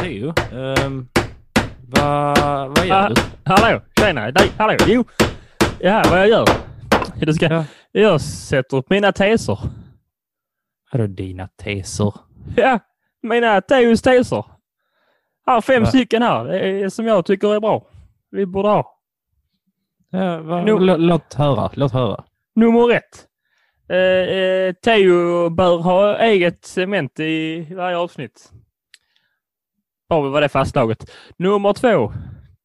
Theo, um, vad, vad gör Ah, du? hallå, tjena, nej, hallå, jo. Ja, vad jag gör? Det ska, Ja. Jag sätter upp mina teser. Vadå dina teser? Ja, mina Teos teser. Här, fem Va? stycken här det är, som jag tycker är bra. Vi borde ha. Ja, vad, Nu- lå- låt höra, låt höra. Nummer ett. Eh, eh, Teo bör ha eget cement i varje avsnitt. Har vi vad det fastslaget. Nummer två.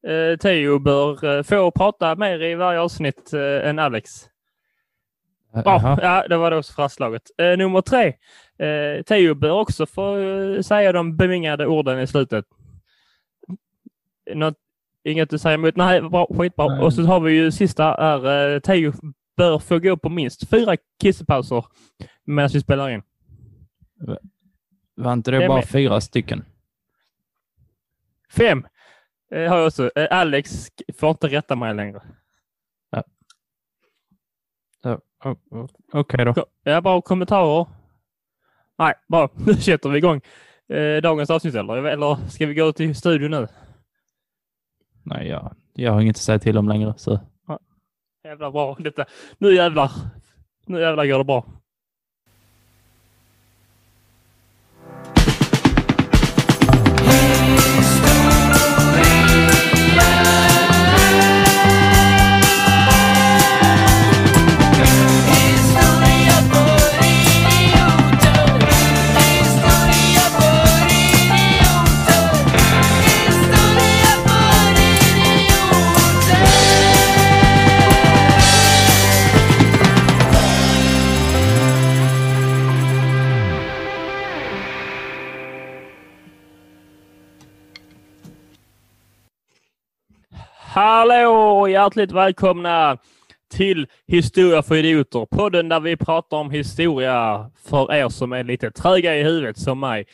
Eh, Teo bör eh, få prata mer i varje avsnitt eh, än Alex. Bra, Jaha. ja, det var det också fastslaget. Eh, nummer tre. Eh, Teo bör också få eh, säga de bevingade orden i slutet. Något, inget du säger emot? Nej, bra, skitbra. Nej. Och så har vi ju sista är eh, Teo bör få gå på minst fyra kissepauser medan vi spelar in. Var inte det Det bara med. fyra stycken? Fem eh, har jag också. Eh, Alex får inte rätta mig längre. Ja, o- Okej då. Ko- Ja, bra kommentarer. Nej, bra. Nu sätter vi igång eh, dagens avsnitt eller? Eller ska vi gå till studion nu? Nej, jag, jag har inget att säga till om längre. Så. Jävla bra detta. Nu jävlar. Nu jävlar går det bra. Hallå och hjärtligt välkomna till Historia för idioter. Podden där vi pratar om historia för er som är lite tröga i huvudet som mig.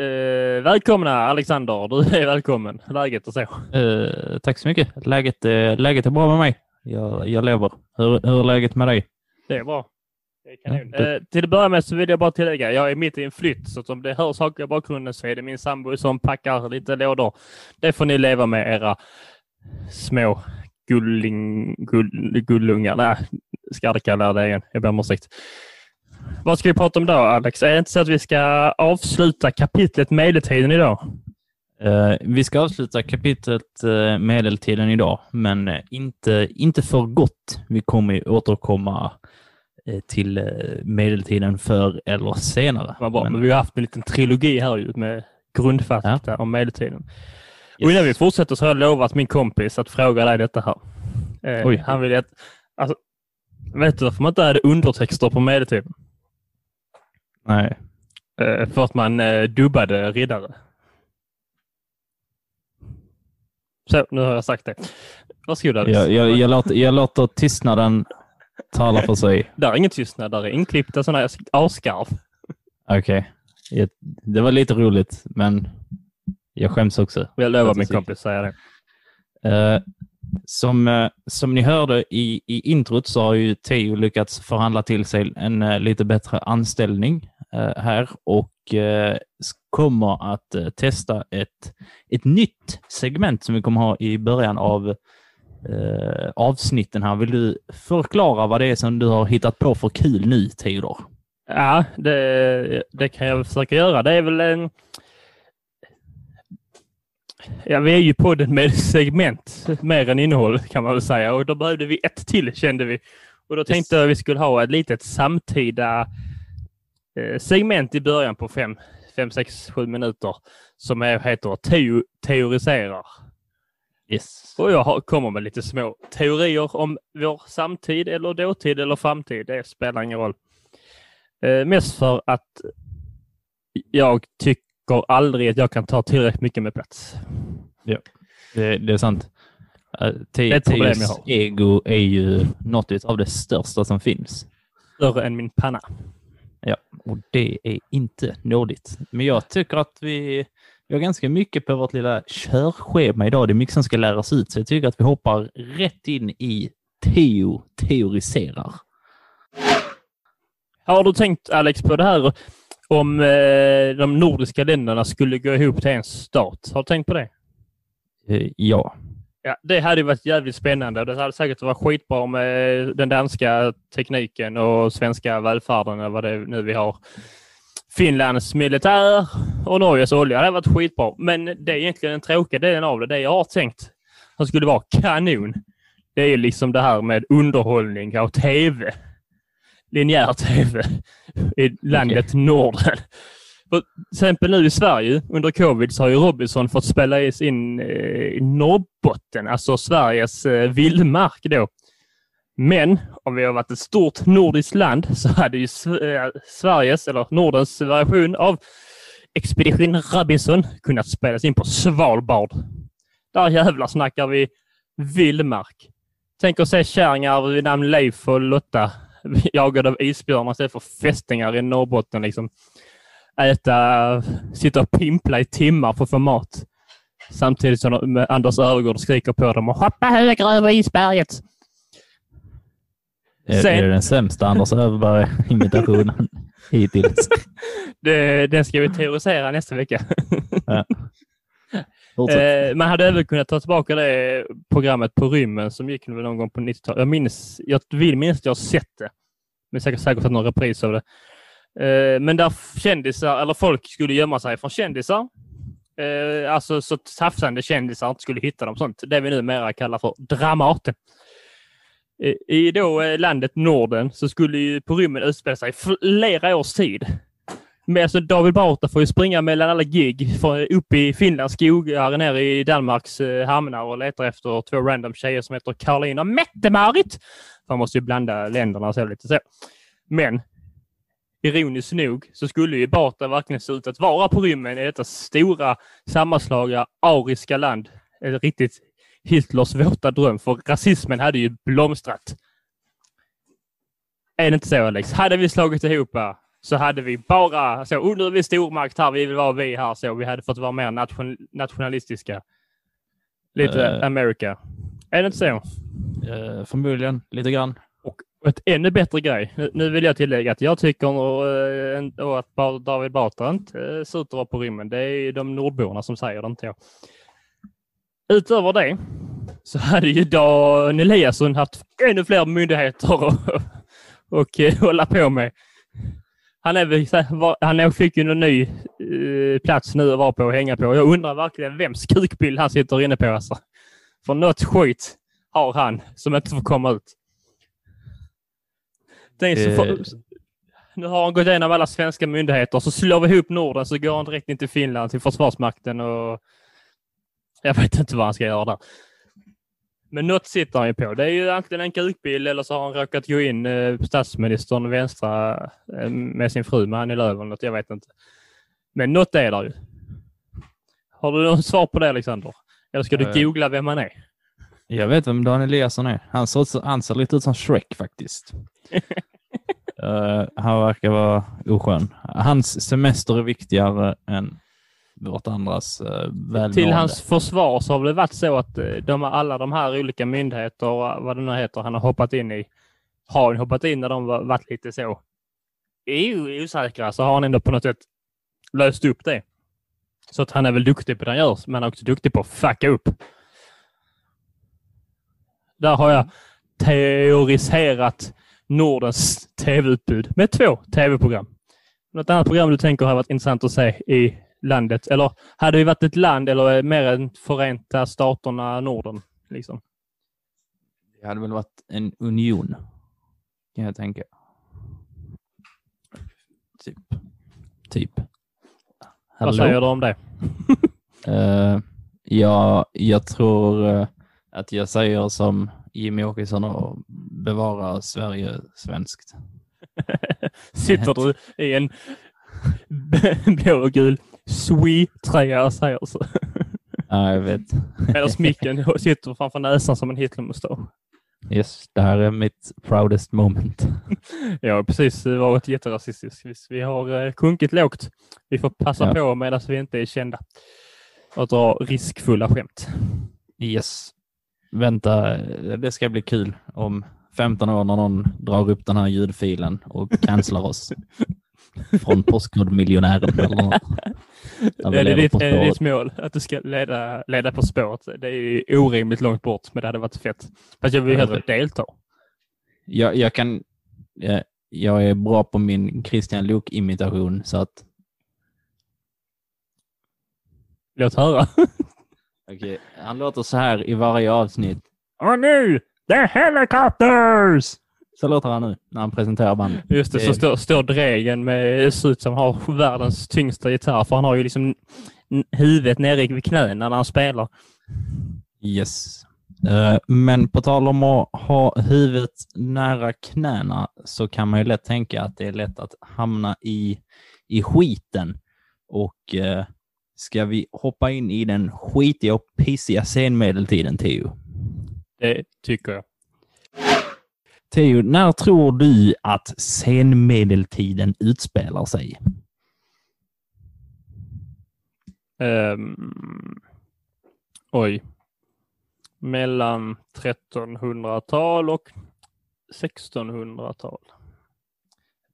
Eh, välkomna Alexander, du är välkommen. Läget och så. Eh, tack så mycket. Läget, eh, läget är bra med mig. Jag, jag lever. Hur, hur är läget med dig? Det är bra. Det är Eh, till att börja med så vill jag bara tillägga, jag är mitt i en flytt så om det hörs saker i bakgrunden så är det min sambo som packar lite lådor. Det får ni leva med era små gulling, gull, gullungar. Nej, ska jag kalla det igen. Jag ber om ursäkt. Vad ska vi prata om då Alex? Är det inte så att vi ska avsluta kapitlet medeltiden idag? Eh, vi ska avsluta kapitlet uh, medeltiden idag, men eh, inte, inte för gott. Vi kommer återkomma till medeltiden förr eller senare. Vad bra. Men- Men vi har haft en liten trilogi här ju med grundfakta om medeltiden. Och innan vi fortsätter så har jag lovat min kompis att fråga dig detta här. Eh, Oj. Han vill att... Alltså, vet du varför man inte hade undertexter på medeltiden? Nej. Eh, för att man eh, dubbade riddare. Så, nu har jag sagt det. Varsågod Alex. Jag, jag, jag, låter, jag låter tystnaden tala för sig. Där är ingen tystnad, där är inklippta sådana här askarv. Okej. Jag- Det var lite roligt, men jag skäms också. Jag lovar min kompis säga det. Eh, som, eh, som ni hörde i, i introt så har ju Theo lyckats förhandla till sig en eh, lite bättre anställning här och kommer att testa ett, ett nytt segment som vi kommer ha i början av avsnitten här. Vill du förklara vad det är som du har hittat på för kul nu, Theodor? Ja, det, det kan jag försöka göra. Det är väl en... Ja, vi är ju podden med segment, mer än innehåll kan man väl säga. Och då behövde vi ett till kände vi. Och då tänkte jag att vi skulle ha ett litet samtida eh, segment i början på fem, fem, sex, sju minuter som är, heter teo, Teoriserar. Yes. Och jag har, kommer med lite små teorier om vår samtid eller dåtid eller framtid. Det spelar ingen roll. Eh, mest för att jag tycker aldrig att jag kan ta tillräckligt mycket med plats. Det, det är sant. Det är jag Theos har. ego är ju något av det största som finns. Större än min panna. Ja, och det är inte nådigt. Men jag tycker att vi, vi har ganska mycket på vårt lilla körschema idag. Det är mycket som ska läras ut, så jag tycker att vi hoppar rätt in i Teo teoriserar. Har du tänkt Alex på det här om eh, de nordiska länderna skulle gå ihop till en stat. Har du tänkt på det? Eh, ja. Ja, det hade varit jävligt spännande. Det hade säkert varit skitbra med den danska tekniken och svenska välfärden eller vad det är nu vi har. Finlands militär och Norges olja. Det hade varit skitbra. Men det är egentligen den tråkiga delen av det. Det jag har tänkt som skulle vara kanon. Det är liksom det här med underhållning och tv. Linjär tv i landet okay. Norden. För exempel nu i Sverige under covid så har ju Robinson fått spela in eh, i Norrbotten, alltså Sveriges eh, vildmark då. Men om vi har varit ett stort nordiskt land så hade ju eh, Sveriges, eller Nordens version av Expedition Robinson kunnat spelas in på Svalbard. Där jävlar snackar vi vildmark. Tänk att se kärringar vid namn Leif och Lotta jagade av isbjörnar istället för fästingar i Norrbotten. Liksom äta, sitta och pimpla i timmar för att få mat. Samtidigt som Anders Öfvergård skriker på dem och hoppa högre över isberget. Är, det den sämsta Anders Öfverberg-imitationen hittills? det, den ska vi teorisera nästa vecka. Ja. Eh, man hade även kunnat ta tillbaka det programmet på rymmen som gick någon gång på 90-talet. Jag minns, jag vill minnas att jag har sett det. Men säkert säkert sett någon repris av det. Eh, men där kändisar, eller folk skulle gömma sig från kändisar. Eh, alltså så tafsande kändisar inte skulle hitta dem. Sånt. Det vi numera kallar för Dramaten. Eh, I då eh, landet Norden så skulle ju på rymmen utspela sig flera års tid. Men alltså David Batra får ju springa mellan alla gig upp i Finlands skogar, nere i Danmarks eh, hamnar och letar efter två random tjejer som heter Karolina och Mette-Marit. Man måste ju blanda länderna och så lite så. Men ironiskt nog så skulle ju Batra verkligen se ut att vara på rymmen i detta stora sammanslagna ariska land. Ett riktigt Hitlers våta dröm, för rasismen hade ju blomstrat. Är det inte så Alex? Hade vi slagit ihop eh? Så hade vi bara så, oh, nu är vi stormakt här, vi vill vara vi här, så vi hade fått vara mer nation, nationalistiska. Lite uh, America. Är det inte så? Uh, förmodligen, lite grann. Och ett ännu bättre grej. Nu vill jag tillägga att jag tycker uh, att David Batra inte uh, att vara på rymmen. Det är de nordborna som säger det, inte jag. Utöver det så hade ju Dan Eliasson haft ännu fler myndigheter att uh, hålla på med. Han, är, han fick ju en ny uh, plats nu att vara på och hänga på. Jag undrar verkligen vems kukbild han sitter inne på. Alltså. För något skit har han som inte får komma ut. Tänk, så får, nu har han gått igenom alla svenska myndigheter, så slår vi ihop Norden så går han direkt in till Finland, till Försvarsmakten och jag vet inte vad han ska göra där. Men något sitter han ju på. Det är ju antingen en kukbild eller så har han råkat gå in eh, statsministern vänstra eh, med sin fru med Annie Lööf eller något. Jag vet inte. Men något är där ju. Har du något svar på det Alexander? Eller ska du uh, googla vem han är? Jag vet vem Dan Eliasson är. Han ser, han ser lite ut som Shrek faktiskt. uh, han verkar vara oskön. Hans semester är viktigare än vårt andras uh, eh, välmående. Till hans försvar så har det varit så att eh, de, alla de här olika myndigheter, vad det nu heter, han har hoppat in i, har hoppat in när de varit lite så osäkra, så har han ändå på något sätt löst upp det. Så att han är väl duktig på det han gör, men han är också duktig på att fucka upp. Där har jag teoriserat Nordens tv-utbud med två tv-program. Något annat program du tänker har varit intressant att se i landet? Eller hade vi varit ett land eller mer än Förenta Staterna Norden? Liksom? Det hade väl varit en union, kan jag tänka. Typ. Typ. Hallå? Vad säger du om det? uh, ja, jag tror uh, att jag säger som Jimmy Åkesson och bevara Sverige svenskt. Sitter du i en blå och gul Sweet-tröja säger så? Ja, jag vet. Eller smicken sitter framför näsan som en Hitlermustasch. Yes, det här är mitt proudest moment. Jag har precis varit jätterasistisk. Vi har kunkit eh, lågt. Vi får passa ja. på medan vi inte är kända och dra riskfulla skämt. Yes vänta, det ska bli kul om 15 år när någon drar upp den här ljudfilen och cancelar oss. från Postkodmiljonären eller något. Är det, ditt, är det ditt mål att du ska leda, leda På spåret? Det är ju orimligt långt bort, men det hade varit fett. Fast jag vill hellre delta. Jag, jag kan... eh, Jag är bra på min Christian Luuk-imitation så att... Låt höra. Okej, han låter så här i varje avsnitt. Och nu, the helicopters! Så låter han nu när han presenterar bandet. Just det, så står, står Dregen med ser ut som har världens tyngsta gitarr, för han har ju liksom huvudet nere vid knäna när han spelar. Yes. Eh, Men på tal om att ha huvudet nära knäna så kan man ju lätt tänka att det är lätt att hamna i, i skiten. Och eh, ska vi hoppa in i den skitiga och pissiga senmedeltiden, Theo? Det tycker jag. Theo, när tror du att senmedeltiden utspelar sig? Ehm, oj. Mellan 1300-tal och 1600-tal.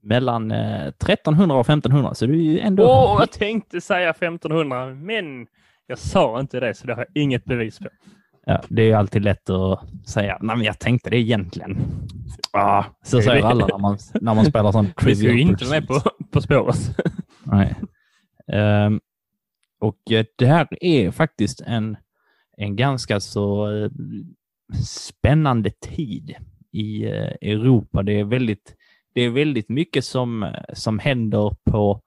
Mellan eh, 1300 och 1500, så du är ju ändå... Åh, jag tänkte säga 1500, men jag sa inte det, så det har jag inget bevis på. Ja, det är ju alltid lätt att säga, nej men jag tänkte det egentligen. Ah, så är säger alla när man, när man spelar sån Vi ska ju Trivial inte med på, på spåret. Nej. Ehm, och eh, det här är faktiskt en, en ganska så eh, spännande tid i eh, Europa. Det är väldigt, det är väldigt mycket som, som händer på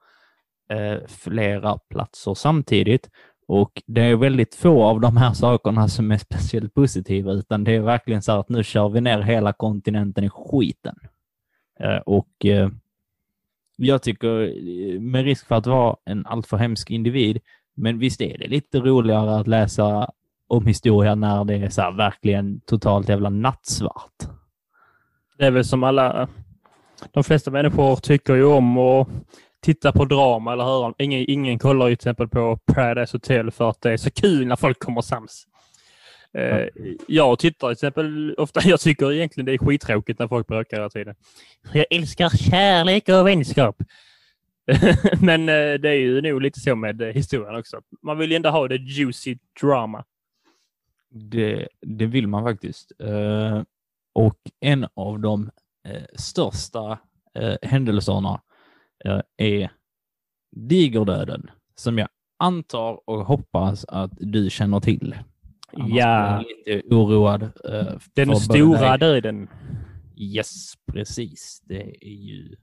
eh, flera platser samtidigt. Och det är väldigt få av de här sakerna som är speciellt positiva, utan det är verkligen så att nu kör vi ner hela kontinenten i skiten. Eh, och eh, jag tycker, eh, med risk för att vara en alltför hemsk individ, men visst är det lite roligare att läsa om historia när det är så här verkligen totalt jävla nattsvart. Det är väl som alla, de flesta människor tycker ju om och titta på drama eller höra. Ingen, ingen kollar ju till exempel på Paradise Hotel för att det är så kul när folk kommer sams. Eh, jag tittar till exempel ofta, jag tycker egentligen det är skittråkigt när folk bråkar hela tiden. Jag älskar kärlek och vänskap. Men eh, det är ju nog lite så med eh, historien också. Man vill ju ändå ha det juicy drama. Det, det vill man faktiskt. Eh, och en av de eh, största eh, händelserna är digerdöden, som jag antar och hoppas att du känner till. Annars Ja. lite oroad. eh, för Den stora döden. Yes, precis. Det är ju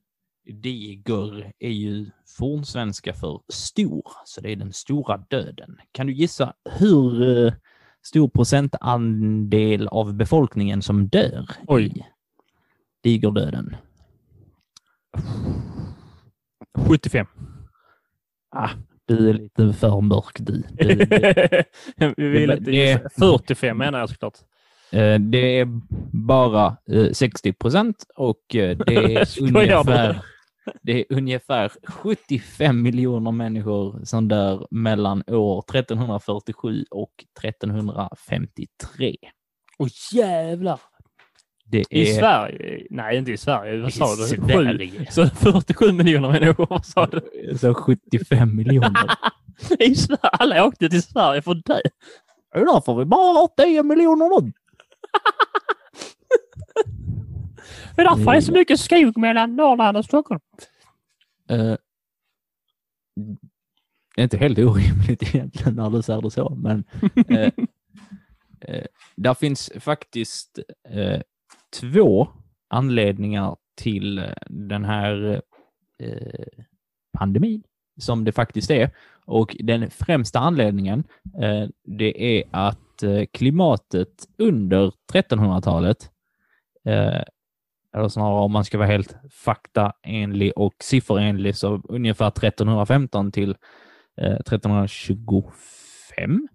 Diger är ju fornsvenska för stor, så det är den stora döden. Kan du gissa hur eh, stor procentandel av befolkningen som dör Oj. i digerdöden? 75. Ah, du är lite för mörk du. du, du. Vi vill det- gissa. 45 menar jag såklart. Eh, Det är bara eh, 60 procent och eh, det är ungefär, det är ungefär 75 miljoner människor som dör mellan år 1347 och 1353. Åh jävlar! Det I är Sverige? Nej, inte i Sverige. Vad sa du? Sverige. Så 47 miljoner människor, vad sa du? Så 75 miljoner. I Sverige? Alla åkte till Sverige för att dö. Det är därför vi bara har 10 miljoner nu. Det är därför det är så mycket skog mellan Norrland och Stockholm. Det är inte helt orimligt egentligen när du säger det så, men eh, eh, där finns faktiskt två anledningar till eh, den här eh, pandemin som det faktiskt är. Och den främsta anledningen eh, det är att klimatet under 1300-talet eh, eller snarare om man ska vara helt faktaenlig och sifferenlig, så ungefär 1315 till eh, 1325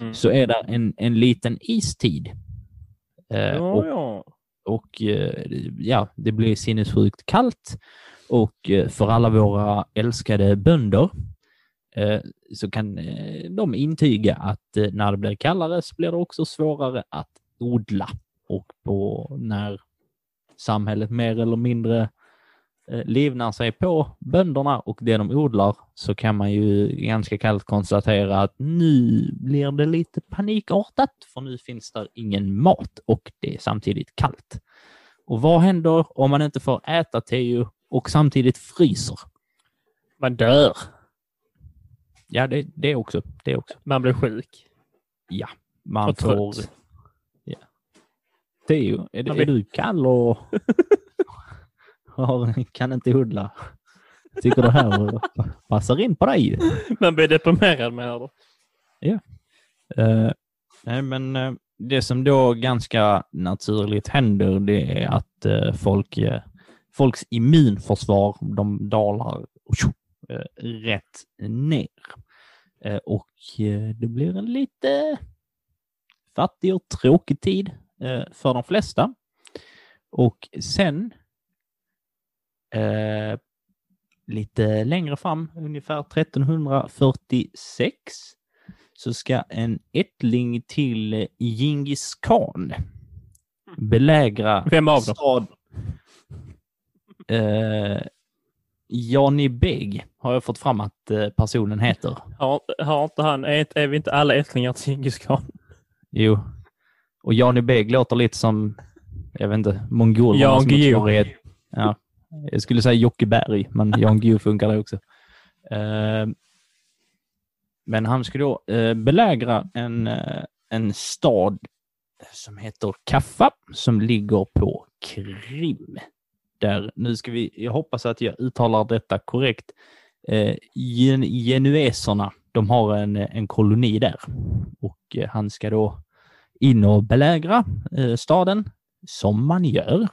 Mm. så är det en, en liten istid. Eh, Ja, och ja. och eh, ja, det blir sinnessjukt kallt. Och eh, för alla våra älskade bönder så kan de intyga att när det blir kallare så blir det också svårare att odla. Och på när samhället mer eller mindre livnär sig på bönderna och det de odlar så kan man ju ganska kallt konstatera att nu blir det lite panikartat för nu finns det ingen mat och det är samtidigt kallt. Och vad händer om man inte får äta Teo och samtidigt fryser? Man dör. Ja, det, det också. Det också. Man blir sjuk. Ja, man Och får... trött. Ja. Teo, är, Man är blir- du kall och har- kan inte odla? Tycker det här passar in på dig? Man blir deprimerad menar du? Eh, nej, men eh, det som då ganska naturligt händer, det är att eh, folk, folks immunförsvar, de dalar uh, rätt ner. Och det blir en lite fattig och tråkig tid för de flesta. Och sen eh, lite längre fram, ungefär 1346, så ska en ättling till Djingis khan belägra Vem av dem? stad... Eh, Johnny Beg har jag fått fram att eh, personen heter. Har, har inte han, är, är vi inte alla ättlingar till Djingis khan? Jo. Och Johnny Beg låter lite som, jag vet inte, mongolernas motsvarighet. Ja. Jag skulle säga Jocke Berg, men Jan Guillou funkar det också. Eh, men han ska då eh, belägra en, eh, en stad som heter Kaffa som ligger på Krim. Där, nu ska vi, jag hoppas att jag uttalar detta korrekt. Gen, genueserna, de har en, en koloni där och han ska då in och belägra staden som man gör.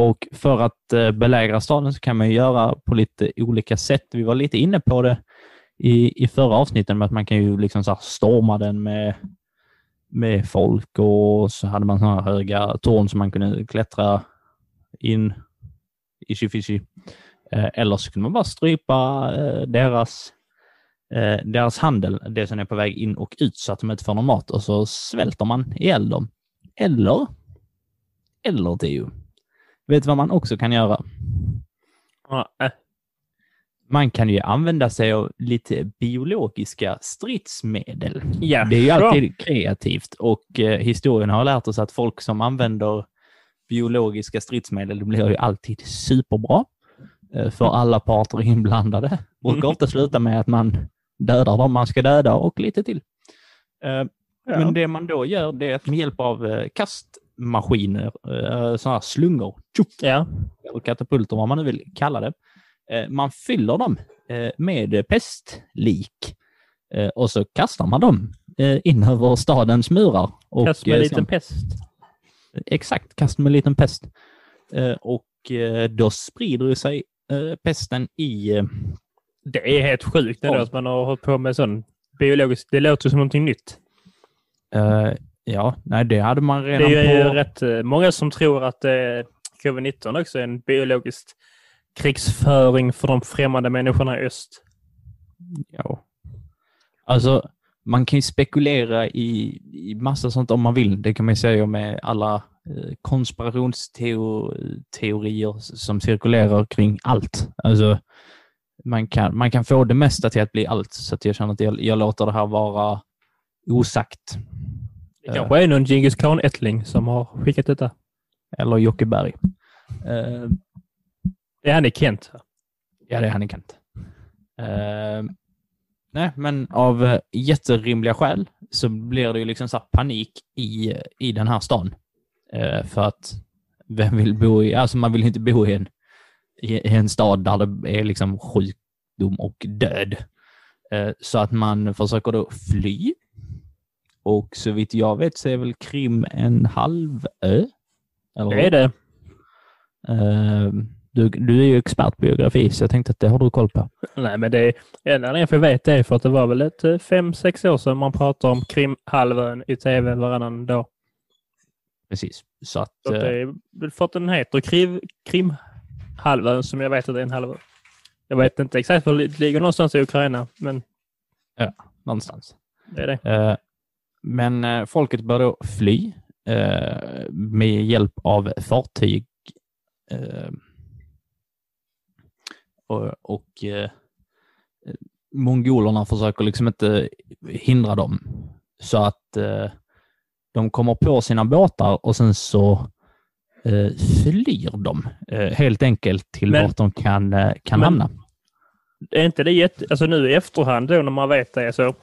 Och för att eh, belägra staden så kan man ju göra på lite olika sätt. Vi var lite inne på det i, i förra avsnitten med att man kan ju liksom så här storma den med, med folk och så hade man sådana här höga torn som man kunde klättra in i Shifishi. Eh, eller så kunde man bara strypa eh, deras, deras handel, det som är på väg in och ut så att de inte får någon mat och så svälter man ihjäl dem. Eller, eller Teo, vet du vad man också kan göra? Äh. Man kan ju använda sig av lite biologiska stridsmedel. ja. Det är ju alltid kreativt och eh, historien har lärt oss att folk som använder biologiska stridsmedel, det blir ju alltid superbra eh, för alla parter inblandade. Brukar ofta sluta med att man dödar dem man ska döda och lite till. Eh, Ja. Men det man då gör, det är att med hjälp av eh, kastmaskiner, eh, sådana här slungor, tjoff, Ja. eller katapulter, vad man nu vill kalla det. Eh, Man fyller dem eh, med pestlik och så kastar man dem in över stadens murar. Och, Kast med en liten pest. Exakt, kast med en liten pest. Och då sprider sig pesten i... Det är helt sjukt ändå att man har hållit på med sån biologisk. Det låter som någonting nytt. Ja, nej det hade man Det redan är ju på... rätt eh, många som tror att eh, covid-19 också är en biologisk krigsföring för de främmande människorna i öst. Ja. Alltså, man kan ju spekulera i, i massa sånt om man vill. Det kan man ju säga med alla eh, konspirationsteorier som cirkulerar kring allt. Alltså, man kan, man kan få det mesta till att bli allt, så jag känner att jag, jag låter det här vara osagt. Det kanske är någon Djingis khan-ättling som har skickat detta. Eller Jocke Berg. Eh, Det är han i Kent. Ja, det är han i Kent. Eh, nej, men av uh, jätterimliga skäl så blir det ju liksom så panik i, i den här stan. Eh, för att vem vill bo i, alltså man vill inte bo i en, i, en stad där det är liksom sjukdom och död. Eh, så att man försöker då fly. Och så vitt jag vet så är väl Krim en halvö? Eller Det är det. Eh, du, du är ju expert på geografi, så jag tänkte att det har du koll på. Nej, men det är en anledning för jag vet är för att det var väl ett eh, fem, sex år sedan man pratade om Krimhalvön i tv varannan dag. Precis. Så att, Så att eh, det är för att den heter Krim, Krimhalvön som jag vet att det är en halvö. Jag vet inte exakt var det ligger någonstans i Ukraina, men någonstans. det är det. Eh, men eh, folket bör då fly eh, med hjälp av fartyg. Eh, och, och mongolerna försöker liksom inte hindra dem. Så att eh, de kommer på sina båtar och sen så eh, flyr de eh, helt enkelt till Men- vart de kan, kan Men- hamna. Är inte det jätte... Alltså nu i efterhand då när man vet det så,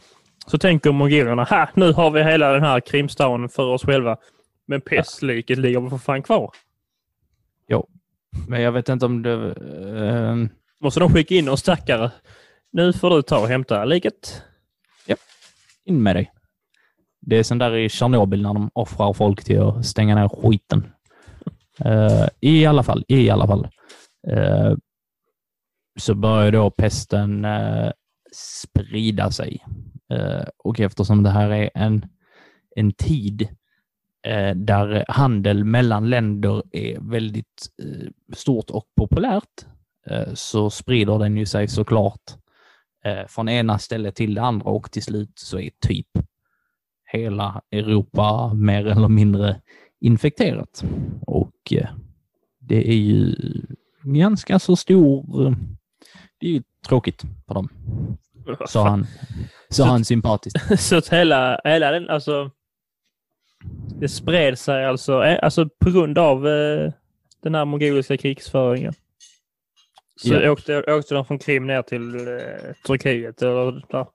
så tänker mongolerna, ha, nu har vi hela den här Krimstaden för oss själva. Men pestliket ligger väl för fan kvar. Men jag vet inte om det... Eh, Måste de skicka in någon stackare? Nu får du ta och hämta liket. in med dig. Det är sånt där i Tjernobyl när de offrar folk till att stänga ner skiten. Eh, I alla fall, i alla fall. Eh, så börjar då pesten eh, sprida sig. Eh, och eftersom det här är en, en tid eh, där handel mellan länder är väldigt eh, stort och populärt så sprider den ju sig såklart från ena stället till det andra och till slut så är typ hela Europa mer eller mindre infekterat. Och det är ju ganska så stor... Det är ju tråkigt för dem, sa han, sa han sympatiskt. Så att hela, hela den, alltså. Det spred sig alltså, eh, alltså på grund av eh, den här mongoliska krigsföringen. Så Ja. åkte, åkte de från Krim ner till eh, Turkiet eller där,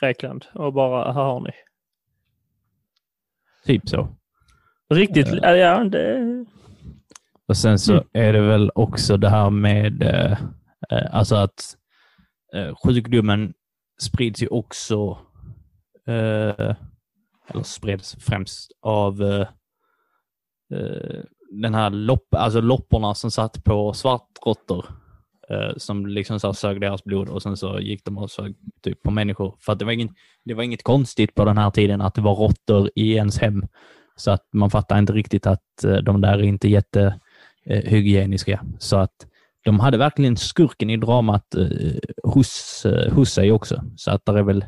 Grekland och bara, här har ni. Typ så. Riktigt, Eh. ja, ja det... Och sen så Mm. är det väl också det här med eh, eh, alltså att eh, sjukdomen sprids ju också, eh, eller spreds främst av eh, eh den här lopp, alltså lopporna som satt på svartråttor eh, som liksom så sög deras blod och sen så gick de och sög typ på människor. För att det var, ingen, det var inget konstigt på den här tiden att det var råttor i ens hem. Så att man fattar inte riktigt att eh, de där är inte jättehygieniska. eh. Så att de hade verkligen skurken i dramat eh, hos, eh, hos sig också. Så att det är väl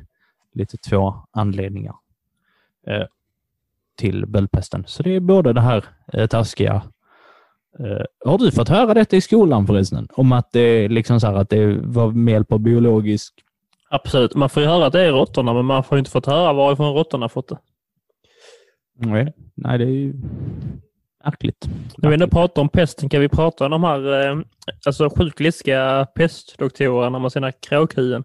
lite två anledningar eh, till böldpesten. Så det är både det här eh, taskiga eh, har du fått höra detta i skolan förresten? Om att det liksom så här att det var med hjälp av biologisk... Absolut. Man får ju höra att det är råttorna, men man får inte fått höra varifrån råttorna fått det. Nej, nej det är ju märkligt. När vi ändå pratar om pesten kan vi prata om de här eh, alltså sjukt läskiga pestdoktorerna med sina kråkhuvuden.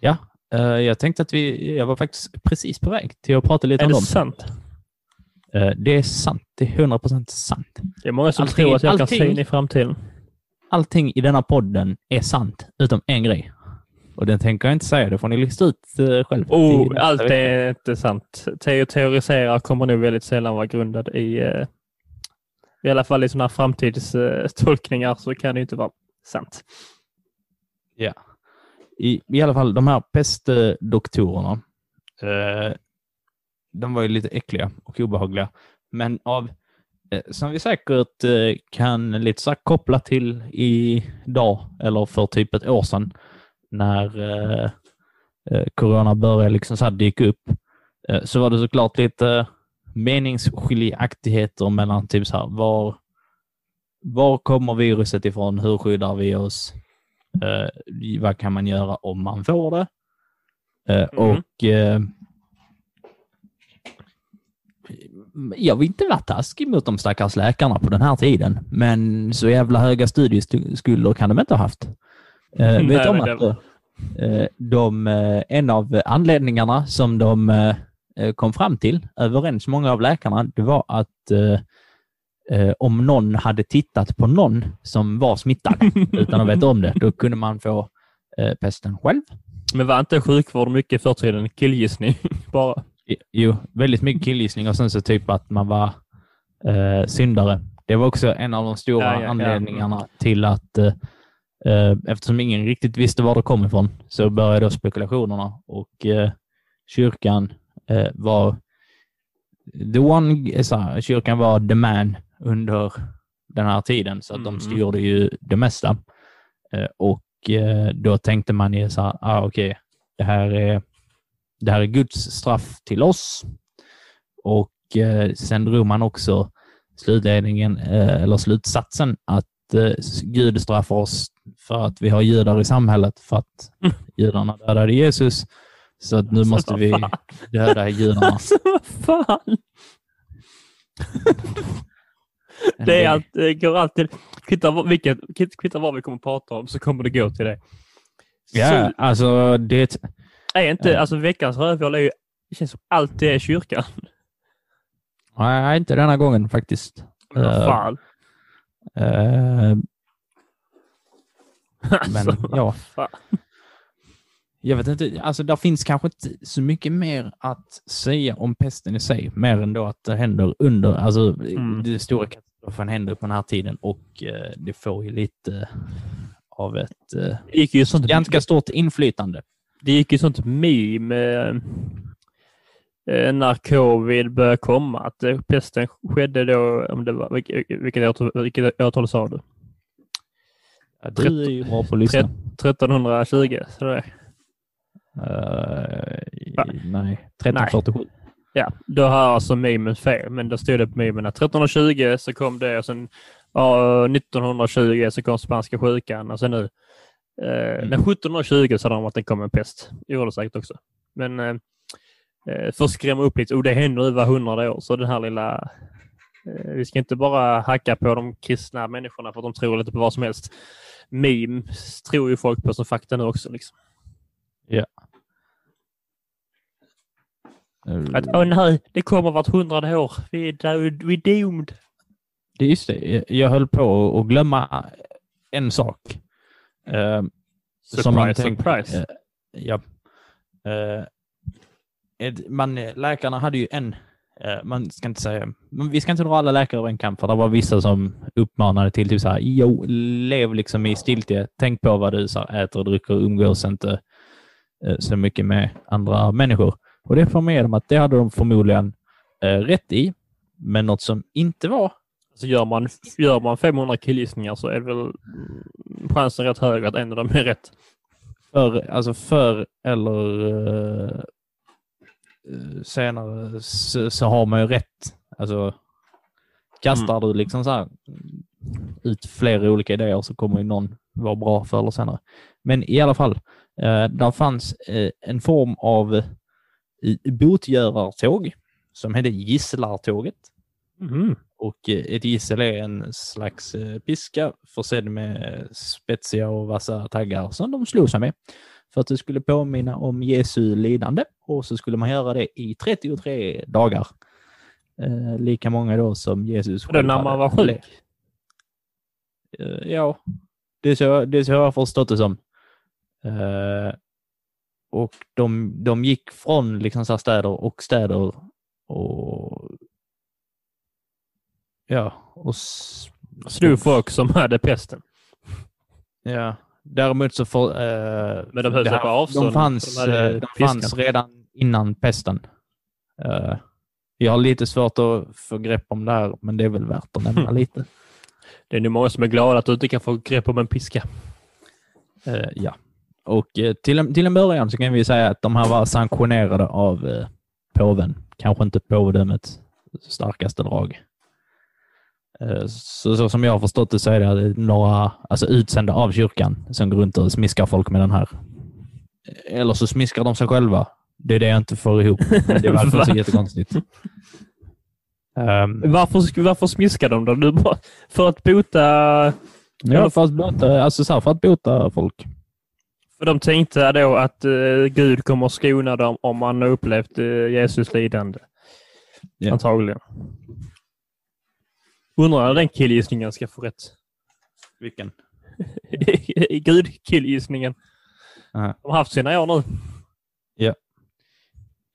Ja, eh, jag tänkte att vi... Jag var faktiskt precis på väg till att prata lite Är om det dem. sant? Eh, Det är sant. Det är 100% sant. Det är många som Allting- tror att jag kan allting- se in i framtiden. Allting i denna podden är sant, utom en grej. Och den tänker jag inte säga. Det får ni lista ut eh, själv. Oh, allt vecka. är inte sant. Teo teoriserar kommer nog väldigt sällan vara grundad i, eh, i alla fall i sådana här framtidstolkningar så kan det inte vara sant. Ja. I, I alla fall, de här pestdoktorerna, eh, de var ju lite äckliga och obehagliga. Men av, eh, som vi säkert eh, kan lite så koppla till idag, eller för typ ett år sedan, när eh, eh, corona började liksom så här dyka upp, eh, så var det såklart lite meningsskiljaktigheter mellan typ så här, var, var kommer viruset ifrån? Hur skyddar vi oss? Eh, vad kan man göra om man får det? Eh, Mm. Och eh, jag vill inte vara taskig mot de stackars läkarna på den här tiden, men så jävla höga studieskulder kan de inte ha haft. Nej, vet du om att det- eh, de, eh, en av anledningarna som de kom fram till, överens många av läkarna, det var att eh, eh, om någon hade tittat på någon som var smittad utan att veta om det, då kunde man få eh, pesten själv. Men var inte sjukvård mycket förr tiden killgissning? Bara. Jo, väldigt mycket killgissning och sen så typ att man var eh, syndare. Det var också en av de stora Ja, ja, ja. anledningarna till att eh, eh, eftersom ingen riktigt visste var det kom ifrån så började spekulationerna och eh, kyrkan eh, var the one, eh, så här, kyrkan var the man under den här tiden så att Mm. de styrde ju det mesta. Eh, och eh, då tänkte man ju så här, ah, okej, det här är det här är Guds straff till oss. Och eh, sen drog man också slutledningen, eh, eller slutsatsen att eh, Gud straffar oss för att vi har judar i samhället för att judarna dödade Jesus. Så att nu Alltså, måste vi döda judarna. Alltså vad fan! Det, är allt, det går alltid... Kvittar vad, vilket, vi kommer att prata om så kommer det gå till det. Ja, Så alltså det... är inte, Ja. alltså veckans rövhål är ju... Det känns som alltid är kyrkan. Nej, inte denna gången faktiskt. Men vad Eh, fan. Alltså, men ja, fan. Jag vet inte. Alltså, där finns kanske inte så mycket mer att säga om pesten i sig, mer än då att det händer under, alltså Mm. det stora katastrofen händer på den här tiden och eh, det får ju lite av ett eh, Det gick ju sånt, ganska stort inflytande. det gick ju sånt meme eh, eh, när covid började komma. Att eh, pesten skedde då, om det var, vilket, vilket, årtal, sa du? Ja, du är ju bra på att lyssna. 1320? Så Va? nej, 1347. Ja, då har alltså memen fel, men då stod det på memen att 1320 så kom det och sen ja, 1920 så kom spanska sjukan och sen nu eh, Mm. när 1720 sa de att det kom en pest. Det gjorde det säkert också. Men eh, eh, för att skrämma upp lite, och det händer över hundrade år, så den här lilla eh, vi ska inte bara hacka på de kristna människorna för att de tror lite på vad som helst. Memes tror ju folk på som fakta nu också. Liksom. Att Eh, åh nej, det kommer vart hundrade år. Vi är, vi är doomed. Det är just det. Jag höll på att glömma en sak. Eh, som man Surprise, surprise. eh, ja. Eh, ett- man, läkarna hade ju en, eh, man ska inte säga, men vi ska inte dra alla läkare över en kamp, för det var vissa som uppmanade till typ så här, jo, lev liksom i stiltje, tänk på vad du så här, äter och dricker, umgås inte eh, så mycket med andra människor. Och det får med dem att det hade de förmodligen eh, rätt i, men något som inte var Så gör man, gör man 500 killgissningar så är väl mm, chansen rätt hög att en av dem är rätt. För, alltså för eller eh, eh, senare så, så har man ju rätt. Alltså kastar du liksom så här ut flera olika idéer så kommer ju någon vara bra förr eller senare. Men i alla fall, eh, där fanns eh, en form av botgörartåg som hette gisslartåget. Mhm. Och eh, ett gissel är en slags eh, piska försedd med spetsiga och vassa taggar som de slog sig med. För att det skulle påminna om Jesu lidande och så skulle man göra det i 33 dagar. Eh, lika många då som Jesus det när man var sjuk. Eh, ja, det är, så, det är så jag har förstått det som. Eh, och de, de gick från liksom så städer och städer och ja, och Slog folk som hade pesten. Ja, däremot så får... Eh, Men de höll sig på avstånd, De fanns, för de eh, de fanns redan innan pesten. Eh, jag har lite svårt att få grepp om det här, men det är väl värt att nämna lite. Det är nu många som är glada att du inte kan få grepp om en piska. Eh, ja. Och eh, till, en, till en början så kan vi säga att de här var sanktionerade av eh, påven. Kanske inte påvedömets starkaste drag. Eh, så, så som jag har förstått det så är det några alltså utsända av kyrkan som går runt och smiskar folk med den här. Eller så smiskar de sig själva. Det är det jag inte får ihop. Det verkar så jättekonstigt. Um, Varför, varför smiskar de då? Du bara, för att bota... ja, för att bota, alltså så här, för att bota folk. För de tänkte då att eh, Gud kommer skona dem om man har upplevt uh, Jesus lidande. Ja. Antagligen. Undrar när den killgissningen ska få rätt. Vilken? I Gud-killgissningen. Aha. De har haft sina år nu.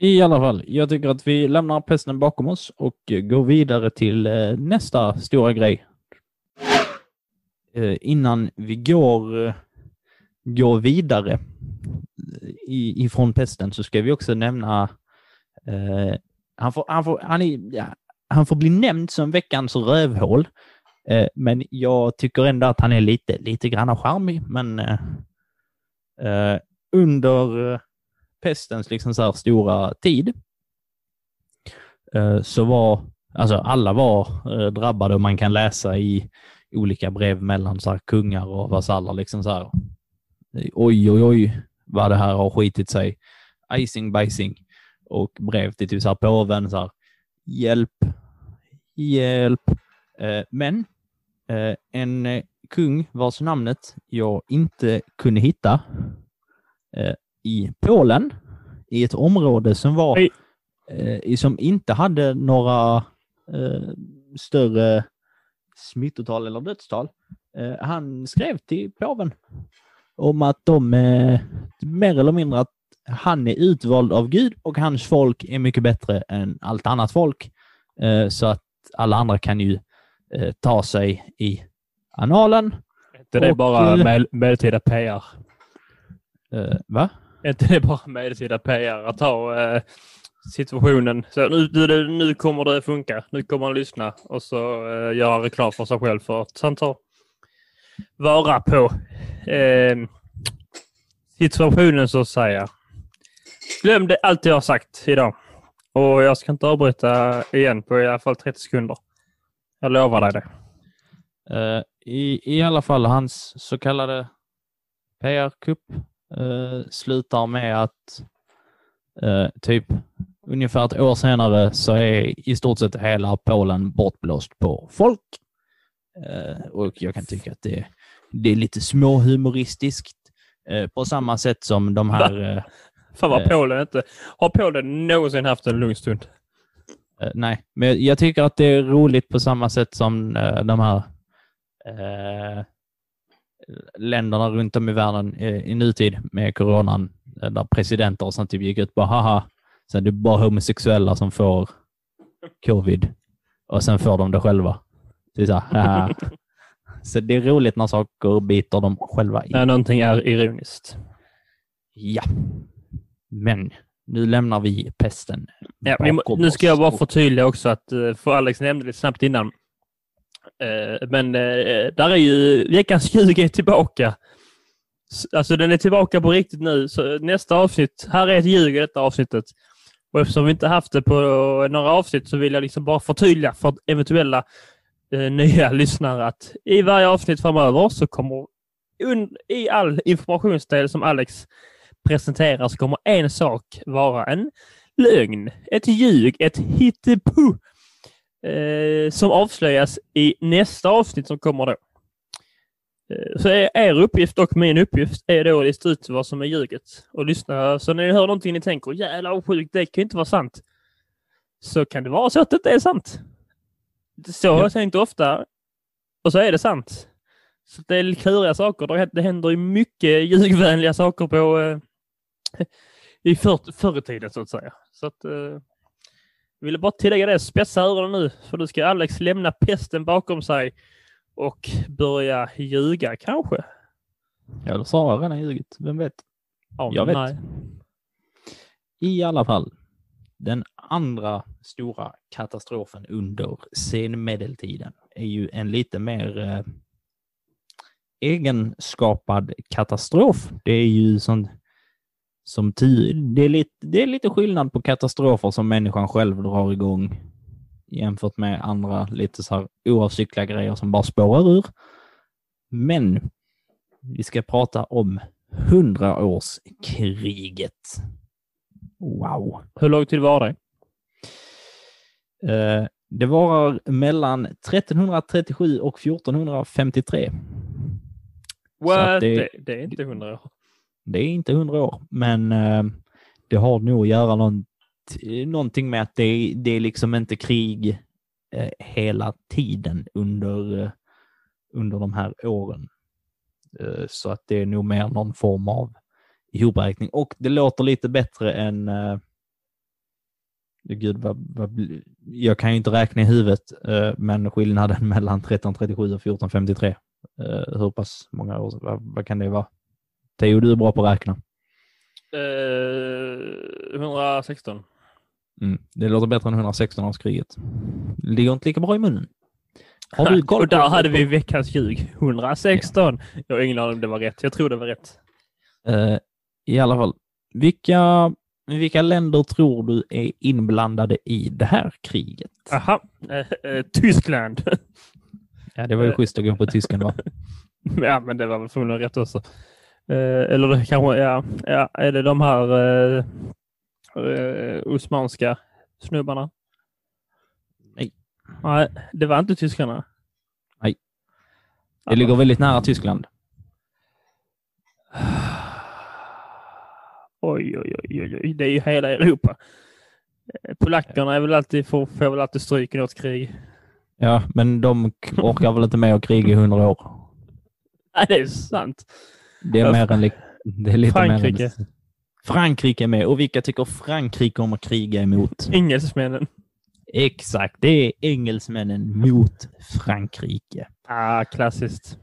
I alla fall, jag tycker att vi lämnar pesten bakom oss och eh, går vidare till eh, nästa stora grej. Eh, innan vi går, eh, går vidare i, ifrån pesten så ska vi också nämna eh, han, får, han, får, han, är, ja, han får bli nämnd som veckans rövhål. Eh, men jag tycker ändå att han är lite, lite grann charmig. Men eh, eh under eh, pestens liksom så här stora tid eh, så var, alltså alla var eh, drabbade och man kan läsa i, olika brev mellan så här, kungar och vasaller. Liksom så här. Oj, oj, oj, vad det här har skitit sig. Icing, bajsing. Och brev till typ så här, påven. Så här, hjälp, hjälp. Eh, men eh, en eh, kung vars namnet jag inte kunde hitta eh, i Polen, i ett område som var eh, som inte hade några eh, större smittotal eller dödstal. Han skrev till påven om att de eh, mer eller mindre att han är utvald av Gud och hans folk är mycket bättre än allt annat folk. Eh, så att alla andra kan ju eh, ta sig i analen. Är det Och, bara med, medeltida PR? Eh, va? Är inte det bara medeltida PR att ta eh, situationen? Så nu, nu, nu kommer det funka. Nu kommer han lyssna och så eh, göra reklam för sig själv för att han tar vara på eh, situationen så att säga. Glöm det allt jag har sagt idag. Och jag ska inte avbryta igen på i alla fall 30 sekunder. Jag lovar dig det. Uh, i, I alla fall hans så kallade PR-kupp uh, eh, slutar med att uh, typ ungefär ett år senare så är i stort sett hela Polen bortblåst på folk. Och jag kan tycka att det, det är lite småhumoristiskt. Eh, på samma sätt som de här... Eh, Fan vad Eh. Polen inte... Har Polen någonsin haft en lugn stund? Eh, nej, men jag tycker att det är roligt på samma sätt som eh, de här eh, länderna runt om i världen i nutid med coronan, där presidenter och sånt typ gick ut bara haha, det är bara homosexuella som får covid och sen får de det själva. Det är så, här. så det är roligt när saker biter dem själva i. När någonting är ironiskt. Ja, men nu lämnar vi pesten Ja, vi, må- nu ska jag bara förtydliga också att, eh, för Alex nämnde lite snabbt innan. Eh, Men eh, där är ju veckans ljug är tillbaka. Alltså den är tillbaka på riktigt nu. Så nästa avsnitt, här är ett ljug i detta avsnittet. Och eftersom vi inte haft det på några avsnitt så vill jag liksom bara förtydliga för eventuella eh, nya lyssnare att i varje avsnitt framöver så kommer i all informationsdel som Alex presenterar så kommer en sak vara en lögn, ett ljug, ett hittepå eh, som avslöjas i nästa avsnitt som kommer då. Eh, så er uppgift och min uppgift är då att lista ut vad som är ljuget och lyssna. Så när ni hör någonting ni tänker jävlar vad sjukt, det kan ju inte vara sant. Så kan det vara så att det inte är sant. Så har Ja. jag tänkt ofta och så är det sant. Så det är kluriga saker. Det- händer ju mycket ljugvänliga saker på eh, i förr, förr i tiden så att säga. Så att, eh, jag ville bara tillägga det. Spetsa öronen nu, för nu ska Alex lämna pesten bakom sig och börja ljuga kanske. Eller så har jag redan ljugit, vem vet? Ja, Jag vet. nej. I alla fall, den andra stora katastrofen under senmedeltiden är ju en lite mer eh, egenskapad katastrof. Det är ju sånt som ty- det, är lite, det är lite skillnad på katastrofer som människan själv drar igång jämfört med andra lite så här oavsiktliga grejer som bara spårar ur. Men vi ska prata om hundraårskriget. Wow. Hur lång tid var det? Eh, det var mellan 1337 och 1453. Så att What? det- Det, det är inte hundra år. Det är inte hundra år, men eh, det har nog att göra någon, någonting med att det, det är liksom inte krig eh, hela tiden under, under de här åren. Så att det är nog mer någon form av ihopräkning. Och det låter lite bättre än eh, Gud, vad, vad, jag kan ju inte räkna i huvudet, eh, men skillnaden mellan 1337 och 1453. Eh, hur pass många år, vad, vad kan det vara? Theo, du är bra på att räkna. Eh, 116. Mm. Det låter bättre än 116-årskriget. Ligger inte lika bra i munnen. Har du koll och där hade vi veckans ljug. 116. Jag har ingen aning om det var rätt. Jag tror det var rätt. I alla fall, vilka, vilka länder tror du är inblandade i det här kriget? Aha. Eh, eh, Tyskland. Ja, det var ju Eh. schysst att gå på tysken va? Ja, men det var väl förmodligen rätt också. Eh, eller det kanske, ja, ja, är det de här eh, eh, osmanska snubbarna? Nej. Nej, det var inte tyskarna. Det ligger väldigt nära Tyskland. Oj, oj, oj, oj, oj. Det är ju hela Europa. Polackerna är väl alltid, får, får väl alltid stryk i något krig. Ja, men de orkar väl inte med att kriga i hundra år. Nej, det är sant. Det är Ja, mer än det är lite Frankrike. Mer än, Frankrike är med. Och vilka tycker Frankrike om att kriga emot? Engelsmännen. Exakt, det är engelsmännen mot Frankrike. Ah, klassiskt.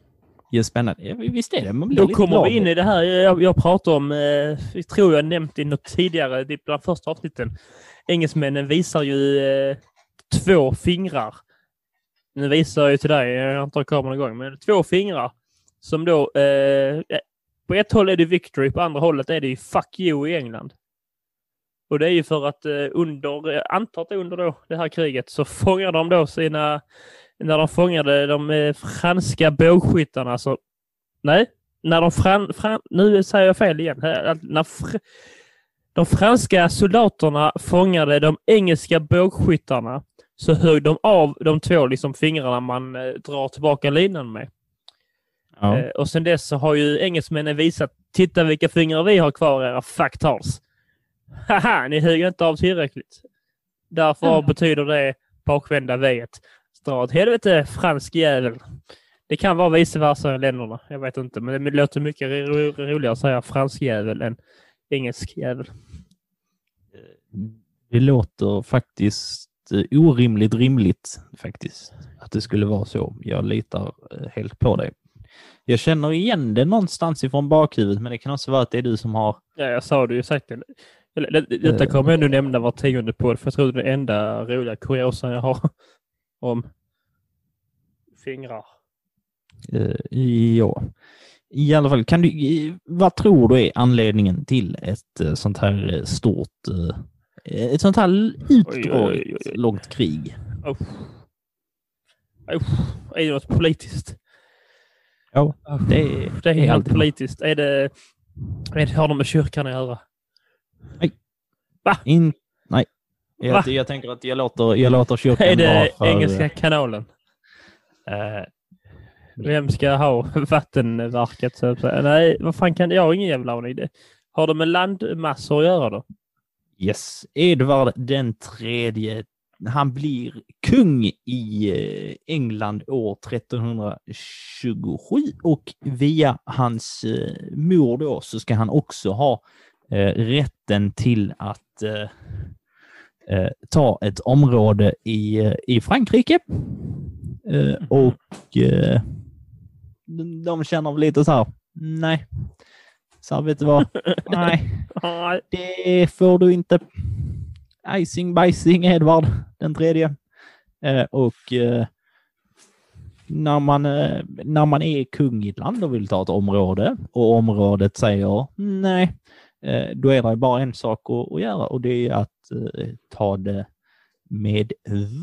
Är spännande. Visst är det? Man blir Då lite kommer glad. vi in i det här jag, jag pratade om, eh, jag tror jag nämnt i något tidigare, det bland första avsnitten. Engelsmännen visar ju eh, två fingrar. Nu visar jag ju till dig, jag inte kameran igång, men två fingrar som då, eh, på ett håll är det victory, på andra hållet är det ju fuck you i England. Och det är ju för att eh, under, eh, antar att under då det här kriget, så fångar de då sina, när de fångade de eh, franska bågskyttarna, så nej, när de fran, fran, nu säger jag fel igen. När fr, de franska soldaterna fångade de engelska bågskyttarna så högg de av de två liksom, fingrarna man eh, drar tillbaka linan med. Ja. Eh, och sen dess så har ju engelsmännen visat, titta vilka fingrar vi har kvar era fucktards. Haha, ni högg inte av tillräckligt. Därför Ja. betyder det bakvända V-et. Dra åt helvete fransk jävel. Det kan vara vice versa i länderna. Jag vet inte, men det låter mycket ro- ro- roligare att säga fransk jävel än engelsk jävel. Det låter faktiskt eh, orimligt rimligt faktiskt. Att det skulle vara så. Jag litar eh, helt på dig. Jag känner igen det någonstans ifrån bakhuvudet, men det kan också vara att det är du som har... Ja, jag sa det ju säkert. Detta Eh. kommer jag nu nämna var tionde podd, för jag tror det är den enda roliga kuriosan jag har om fingrar. Eh, ja. I alla fall, kan du, vad tror du är anledningen till ett eh, sånt här eh, stort, ett sånt här utdraget långt krig? Uff. Uff. Är det något politiskt? Ja, det är, Det är helt politiskt. Är det, är det, har det med kyrkan att göra? In, nej. Jag, jag tänker att jag låter, jag låter kyrkan Är det för... Engelska kanalen? eh, Vem ska ha vattenverket? Så att säga? Nej, vad fan kan det? Jag har ingen jävla aning. Har det med landmassor att göra då? Yes, Edvard den tredje. Han blir kung i eh, England år 1327 och via hans eh, mor då så ska han också ha rätten till att eh, ta ett område i, eh, i Frankrike. Eh, och eh, de- känner lite så här, nej. Så här, vet du vad? Nej, det får du inte. Icing bajsing Edvard den tredje. Eh, och eh, när, man, när man är kung i ett land och vill ta ett område och området säger nej, då är det bara en sak att, att göra och det är att eh, ta det med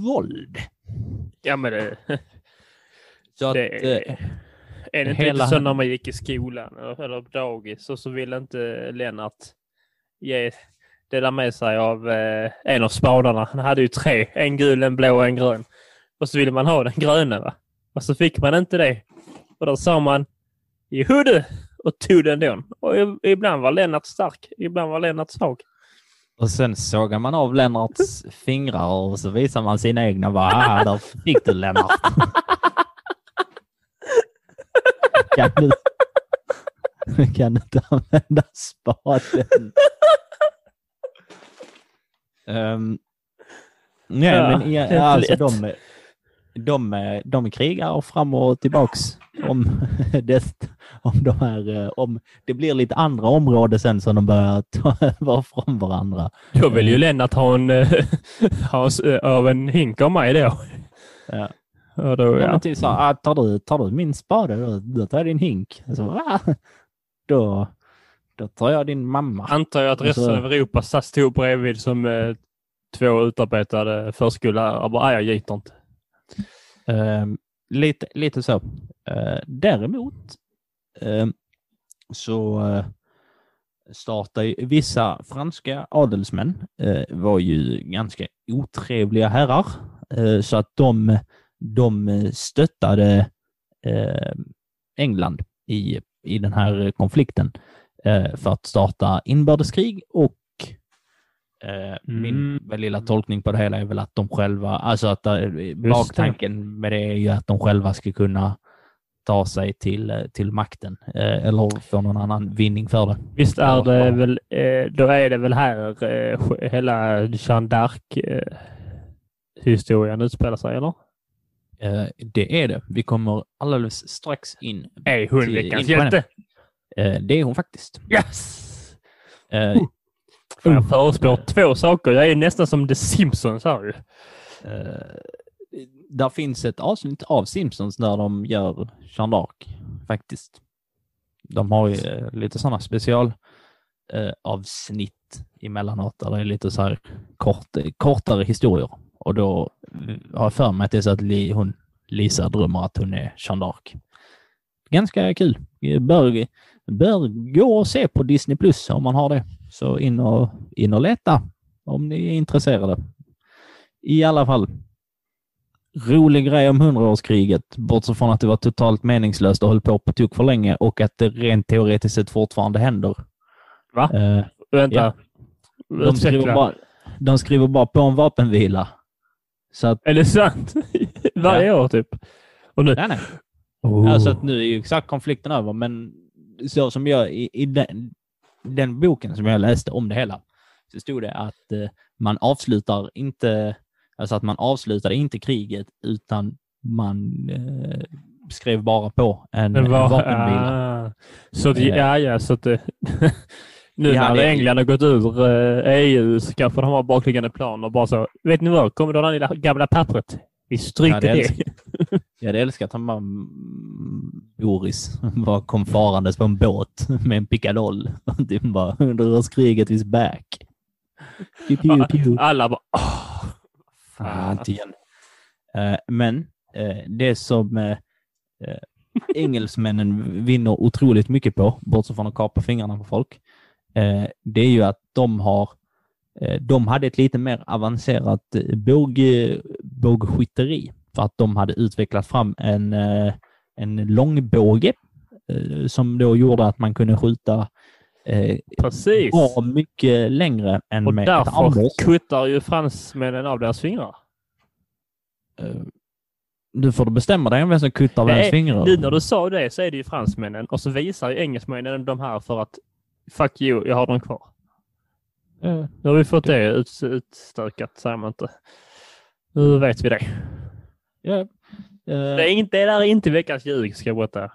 våld. Ja, men det, Så att, det eh, är det inte hela- lite så när man gick i skolan eller, på dagis och så ville inte Lennart ge det där med sig av eh, en av spadarna. Han hade ju tre, en gul, en blå och en grön. Och så ville man ha den gröna va? Och så fick man inte det. Och då sa man Joho du! Och tog den då. Och ibland var Lennart stark, ibland var Lennart svag. Och sen sågar man av Lennarts fingrar och så visar man sina egna. Bara, ah, där fick du Lennart. kan, du, kan du inte använda spaden? Um, nej, Ja, men ja, alltså de, de, de krigar fram och tillbaks om, det, om, de här, eh, om det blir lite andra områden sen som de börjar ta över från varandra. Då vill ju Lennart ha en, eh, ha eh, av en hink av mig då. Ja. Och då Ja. typ så, ah, tar, du, tar du min spade då, då tar jag din hink. Så, va? Då, då tar jag din mamma. Antar jag att resten så- av Europa satt stod bredvid som eh, två utarbetade förskollärare bara, "Nej, jag gitar inte. Ehm, lite, lite så. Eh, däremot eh, så eh, startade vissa franska adelsmän var ju ganska otrevliga herrar så att de, de stöttade England i, i den här konflikten för att starta inbördeskrig och min Mm. lilla tolkning på det hela är väl att de själva, alltså att baktanken med det är ju att de själva ska kunna ta sig till, eh, till makten eh, eller få någon annan vinning för det. Visst är det väl, eh, då är det väl här hela Jeanne d'Arc eh, historien utspelar sig, eller? Det är det. Vi kommer alldeles strax in. Är hon veckans hjälte? Det är hon faktiskt. Yes! Fan, Jag förespår två saker. Jag är nästan som The Simpsons här ju. eh, där finns ett avsnitt av Simpsons där de gör Jeanne d'Arc faktiskt. De har ju eh, lite sådana special eh, avsnitt emellanåt där det är lite så här kort, kortare historier. Och då eh, har jag för mig att det är så att Li, hon, Lisa drömmer att hon är Jeanne d'Arc. Ganska kul. Bör, bör gå och se på Disney Plus om man har det. Så in och, in och leta om ni är intresserade. I alla fall. Rolig grej om hundraårskriget, bortsett från att det var totalt meningslöst och höll på på tok för länge och att det rent teoretiskt sett fortfarande händer. Va? Eh, Vänta. Ja. de, skriver bara, de skriver bara på en vapenvila. Så att, Är det sant? Varje år typ? Och nu? nej, nej. Oh. Alltså att nu är ju exakt konflikten över, men så som jag i, i den, den boken som jag läste om det hela, så stod det att eh, man avslutar inte, alltså att man avslutade inte kriget utan man eh, skrev bara på en, en vapenvila. ah, så att, Eh. ja, ja, så att det, nu Ja, när det- England har gått ur eh, EU så kanske de har bakliggande plan och bara så, vet ni vad, kommer du ihåg det gamla pappret? Vi stryker Ja, det det. Jag hade älskat om man, Boris bara kom farandes på en båt med en pickadoll. Typ bara, hundraårskriget is back. Alla bara, åh, Fan, fan. inte igen. Eh, men eh, det som eh, eh, engelsmännen vinner otroligt mycket på, bortsett från att kapa fingrarna på folk, eh, det är ju att de har eh, de hade ett lite mer avancerat eh, båg, eh, bågskytteri för att de hade utvecklat fram en, eh, en långbåge eh, som då gjorde att man kunde skjuta eh, precis. bra mycket längre än Och med ett därför armborst. kuttar ju fransmännen av deras fingrar. Eh, Nu får du bestämma dig om vem som kuttar vems Nej, fingrar. Nu när du sa det så är det ju fransmännen och så visar ju engelsmännen de här för att fuck you, jag har dem kvar. Eh, Nu har vi fått det ut, utstökat, säger man inte. Nu vet vi det. ja. Eh, Det är inte, det där är inte veckans ljug, ska jag berätta.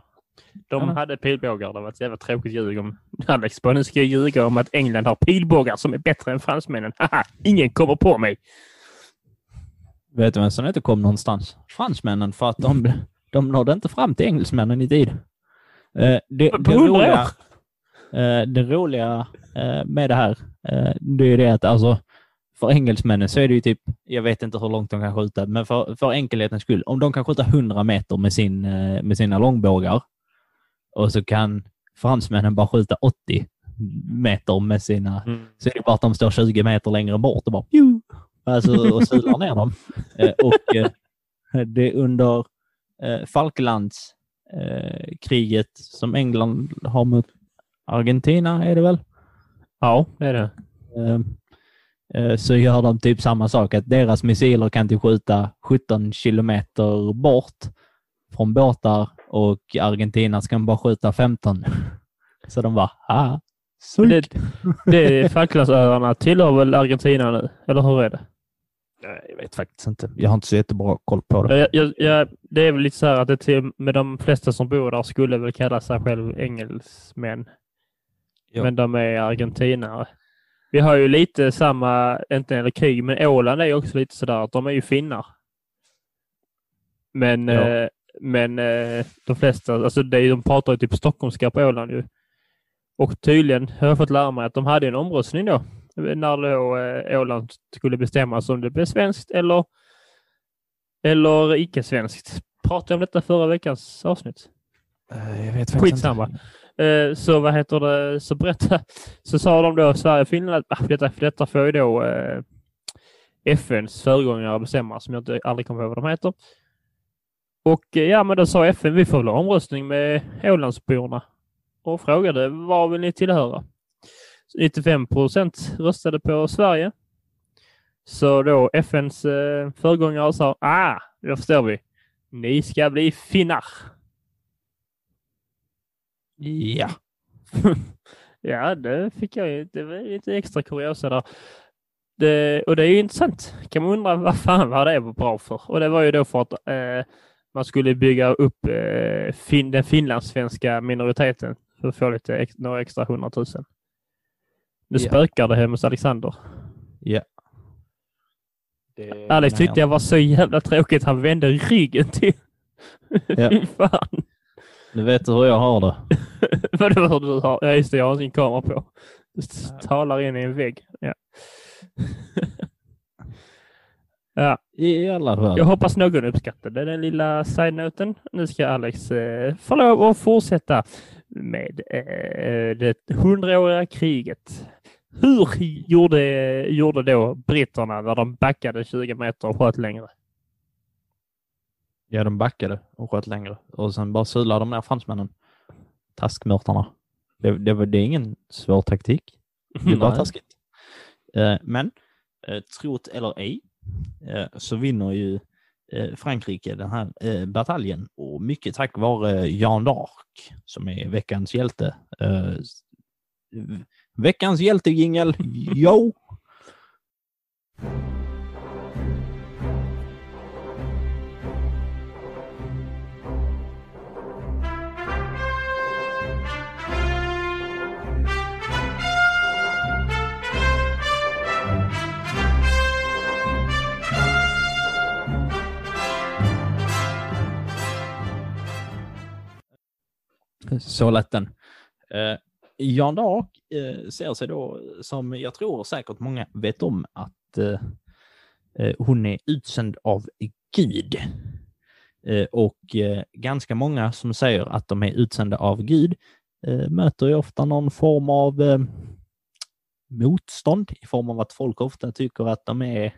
De Ja. hade pilbågar. Det var ett jävla tråkigt ljug om Alex bara, nu ska jag ljuga om att England har pilbågar som är bättre än fransmännen. Haha, ingen kommer på mig. Vet du vem som inte kom någonstans? Fransmännen, för att de, de nådde inte fram till engelsmännen i tid. Eh, det, På det, roliga, eh, det roliga eh, med det här, eh, det är det att alltså, för engelsmännen så är det ju typ, jag vet inte hur långt de kan skjuta, men för, för enkelhetens skull, om de kan skjuta 100 meter med, sin, med sina långbågar och så kan fransmännen bara skjuta 80 meter med sina Mm. så är det bara att de står 20 meter längre bort och bara Pju! alltså, och sular ner dem. Eh, och eh, det är under eh, Falklandskriget eh, kriget som England har mot Argentina, är det väl? Ja, det är det. Eh, eh, så gör de typ samma sak, att deras missiler kan typ skjuta 17 kilometer bort från båtar och Argentina ska bara skjuta 15. Så de bara, ah, Det, det Falklandsöarna tillhör väl Argentina nu? Eller hur är det? Jag vet faktiskt inte. Jag har inte så jättebra koll på det. Jag, jag, jag, det är väl lite så här att det till, med de flesta som bor där skulle väl kalla sig själv engelsmän. Ja. Men de är argentinare. Vi har ju lite samma, inte eller krig, men Åland är ju också lite sådär att de är ju finnar. Men, eh, men eh, de flesta, alltså det, de pratar ju typ stockholmska på Åland ju. Och tydligen har jag fått lära mig att de hade en omröstning då. När då eh, Åland skulle bestämmas om det blev svenskt eller, eller icke-svenskt. pratade om detta förra veckans avsnitt. Eh, jag vet Skitsamma. Eh, så vad heter det, så berätta, så sa de då Sverige och Finland att ah, detta, detta får ju då eh, FNs föregångare bestämma, som jag inte, aldrig kommer ihåg vad de heter. Och eh, ja, men då sa FN, vi får väl ha omröstning med Ålandsborna och frågade vad vill ni tillhöra? 95 procent röstade på Sverige. Så då FNs eh, föregångare sa, ah, då förstår vi. Ni ska bli finnar. Ja. ja, det fick jag ju. Det var lite extra kuriosa där. Det, och det är ju intressant. Kan man undra vad fan var det var bra för? Och det var ju då för att eh, man skulle bygga upp eh, fin, den finlandssvenska minoriteten för att få lite ex, några extra hundratusen. Nu Ja. spökar det hemma hos Alexander. Ja. Alex tyckte jag var så jävla tråkigt. Han vände ryggen till. Ja. Fy fan. Nu vet du hur jag har det. Vadå hur du har? Ja just det, jag har sin kamera på. Du talar in i en vägg. Ja. ja, I alla fall. jag hoppas någon uppskattade den lilla side-noten. Nu ska Alex eh, få lov att fortsätta med eh, det hundraåriga kriget. Hur gjorde, gjorde då britterna när de backade 20 meter och sköt längre? Ja, de backade och sköt längre. Och sen bara sulade de ner fransmännen. Taskmörtarna. Det, det, var- det är ingen svår taktik. Det är bara taskigt. Eh, men, eh, trot eller ej, Eh, så vinner ju eh, Frankrike den här eh, bataljen och mycket tack vare Jan d'Arc som är veckans hjälte. Veckans hjältejingel, yo! Så lät den. Eh, Jan d'Arc eh, ser sig då som jag tror säkert många vet om att eh, eh, hon är utsänd av Gud. Eh, och eh, ganska många som säger att de är utsända av Gud eh, möter ju ofta någon form av motstånd i form av att folk ofta tycker att de är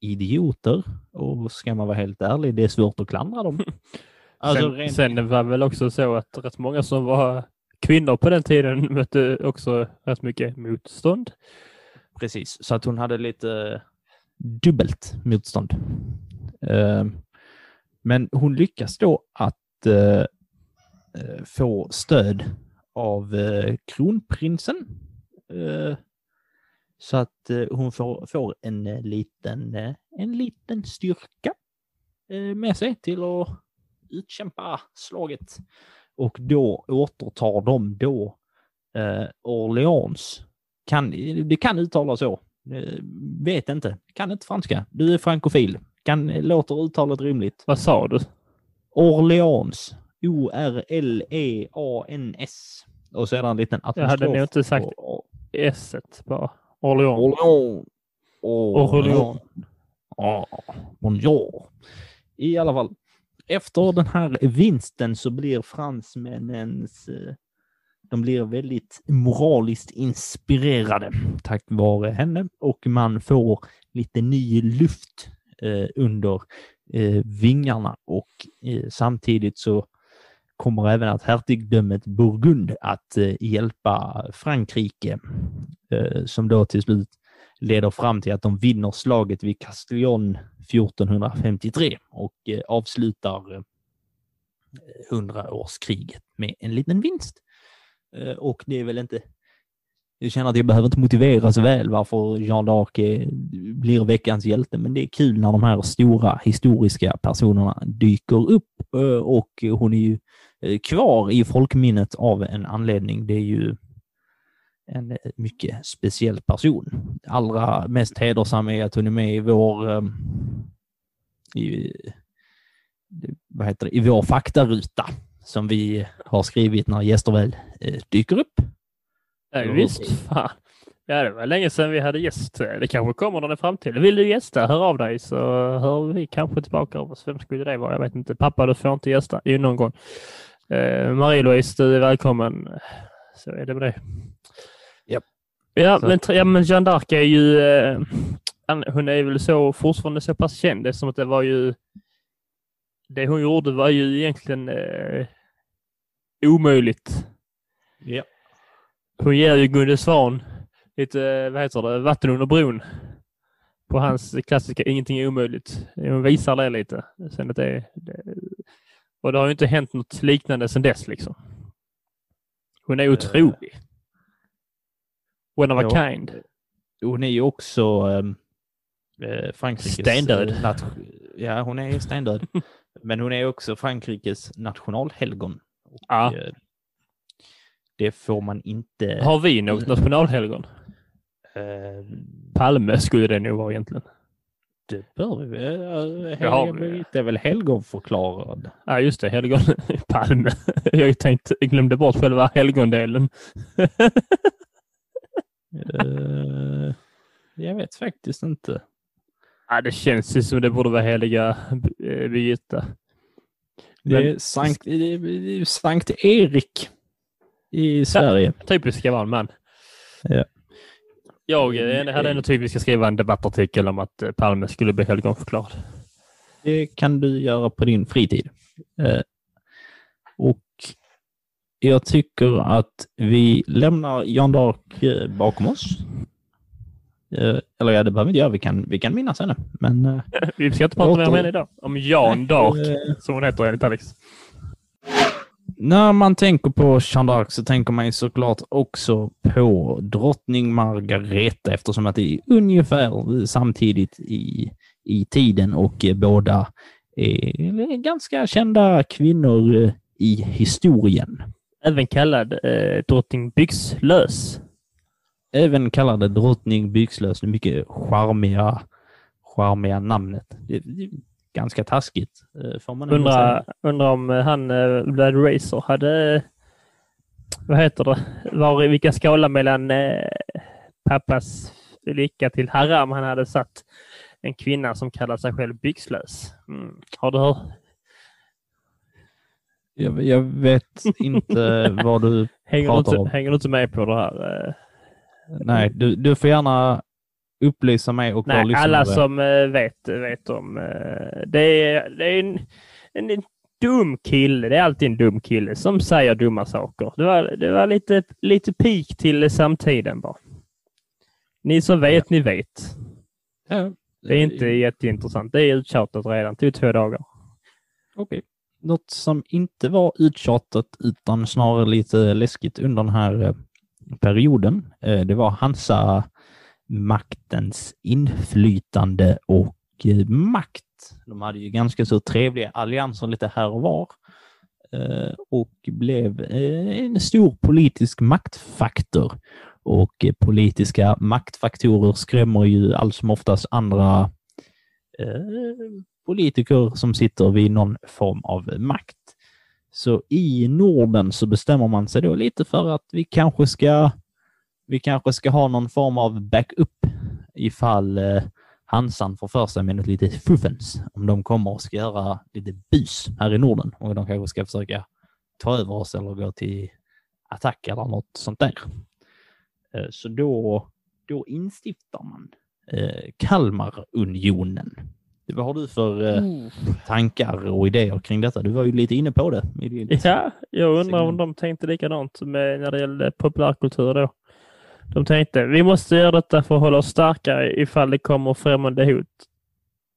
idioter. Och ska man vara helt ärlig, det är svårt att klandra dem. Alltså, sen, sen var väl också så att rätt många som var kvinnor på den tiden mötte också rätt mycket motstånd. Precis, så att hon hade lite dubbelt motstånd. Eh, Men hon lyckas då att eh, få stöd av eh, kronprinsen. Så att hon får, får en liten, en liten styrka med sig till att utkämpa slaget. Och då återtar de då eh, Orleans kan, det kan uttalas så. Eh, Vet inte. Kan inte franska. Du är frankofil. Kan, låter uttalet rimligt. Vad sa du? Orleans. O-R-L-E-A-N-S. Och det en liten Jag apostrof. hade nog inte sagt S bara. Orleans. Orleans. Orleans. Ja, bonjour. I alla fall, efter den här vinsten så blir fransmännens eh, de blir väldigt moraliskt inspirerade. Tack vare henne. Och man får lite ny luft eh, under eh, vingarna. Och eh, samtidigt så kommer även att hertigdömet Burgund att eh, hjälpa Frankrike eh, som då till slut leder fram till att de vinner slaget vid Castellon 1453 och eh, avslutar eh, hundraårskriget med en liten vinst. Eh, och det är väl inte... Jag känner att jag behöver inte motivera så väl varför Jean d'Arc blir veckans hjälte, men det är kul när de här stora historiska personerna dyker upp och hon är ju kvar i folkminnet av en anledning. Det är ju en mycket speciell person. Allra mest hedersam är att hon är med i vår eh, i, vad heter det, i vår faktaruta som vi har skrivit när gäster väl eh, dyker upp. Ja, visst, fan. Ja, det var länge sedan vi hade gäst. Det kanske kommer någon i framtiden. Vill du gästa, hör av dig så hör vi kanske tillbaka av oss. Vem skulle det vara? Jag vet inte. Pappa, du får inte gästa. Jo, någon gång. Eh, Marie-Louise, du är välkommen. Så är det med det. Ja, Så. men, ja, men Jeanne d'Arc är ju... Eh, hon är väl så fortfarande så pass känd. Det som att det var ju... Det hon gjorde var ju egentligen eh, omöjligt. Ja. Hon ger ju Gunde Svan lite, vad heter det, vatten under bron. På hans klassiska Ingenting är omöjligt. Hon visar det lite. Sen att det, det, och det har ju inte hänt något liknande sedan dess liksom. Hon är otrolig. One of a kind. Hon är ju också eh, Frankrikes... Stendöd. eh, nat- ja, hon är stendöd. Men hon är också Frankrikes nationalhelgon. Och, Ja. eh, det får man inte... Har vi något nationalhelgon? Eh, Palme skulle det nog vara egentligen. det bör vi väl. Har. Birgitta är väl helgonförklarad. Ja, just det. Helgon Palme. Jag har ju tänkt, jag glömde bort själva helgondelen. Eh, jag vet faktiskt inte. Ja, det känns ju som det borde vara heliga eh, Birgitta. Det är Sankt, det är- det är Sankt Erik i Sverige. Typiskt ska vara en man. Ja. Jag eh, hade ändå typiskt ska skriva en debattartikel om att Palme skulle bli helgonförklarad. Det kan du göra på din fritid. Och jag tycker att vi lämnar Jan d'Arc eh, bakom oss. Eh, eller ja, det behöver vi inte göra. Vi kan, vi kan minnas henne. Men eh, Vi ska inte prata mer om henne idag. Om Jan d'Arc, eh, som hon heter enligt Alex. när man tänker på Jeanne d'Arc så tänker man ju såklart också på drottning Margareta eftersom att det är ungefär samtidigt i, i tiden och båda är ganska kända kvinnor i historien. Även kallad eh, drottning Byxlös. Även kallade drottning Byxlös det mycket charmiga, charmiga namnet. Det, det är ganska taskigt. eh, Får man. Undrar undra om eh, han, eh, Vlad Racer, hade, eh, vad heter det, var i vilken skala mellan eh, pappas lycka till haram han hade satt en kvinna som kallar sig själv byxlös. Mm. Har du hört? Jag, jag vet inte vad du... Hänger du, Pratar inte, om. hänger du inte med på det här? eh? Nej, du, du får gärna upplysa mig och Nej, alla som eh, vet, vet om. eh, Det är, det är en, en, dum kille. Det är alltid en dum kille som säger dumma saker. Det var, det var lite, lite pik till samtiden bara. Ni som vet, ni vet. Ja, Det är inte jätteintressant. Det är uttjatat redan. Det tog två dagar. Okej. Något som inte var uttjatat utan snarare lite läskigt under den här eh, perioden, eh, det var Hansa maktens inflytande och eh, makt. De hade ju ganska så trevliga allianser lite här och var och blev en stor politisk maktfaktor. Och politiska maktfaktorer skrämmer ju allt som oftast andra politiker som sitter vid någon form av makt. Så i Norden så bestämmer man sig då lite för att vi kanske ska vi kanske ska ha någon form av backup ifall eh, Hansan får för sig med något lite fuffens. Om de kommer och ska göra lite bus här i Norden och de kanske ska försöka ta över oss eller gå till attack eller något sånt där. Eh, så då, då instiftar man eh, Kalmarunionen. Vad har du för eh, tankar och idéer kring detta? Du var ju lite inne på det. Ja, jag undrar om de tänkte likadant med när det gällde populärkultur då. De tänkte vi måste göra detta för att hålla oss starka ifall det kommer främmande hot.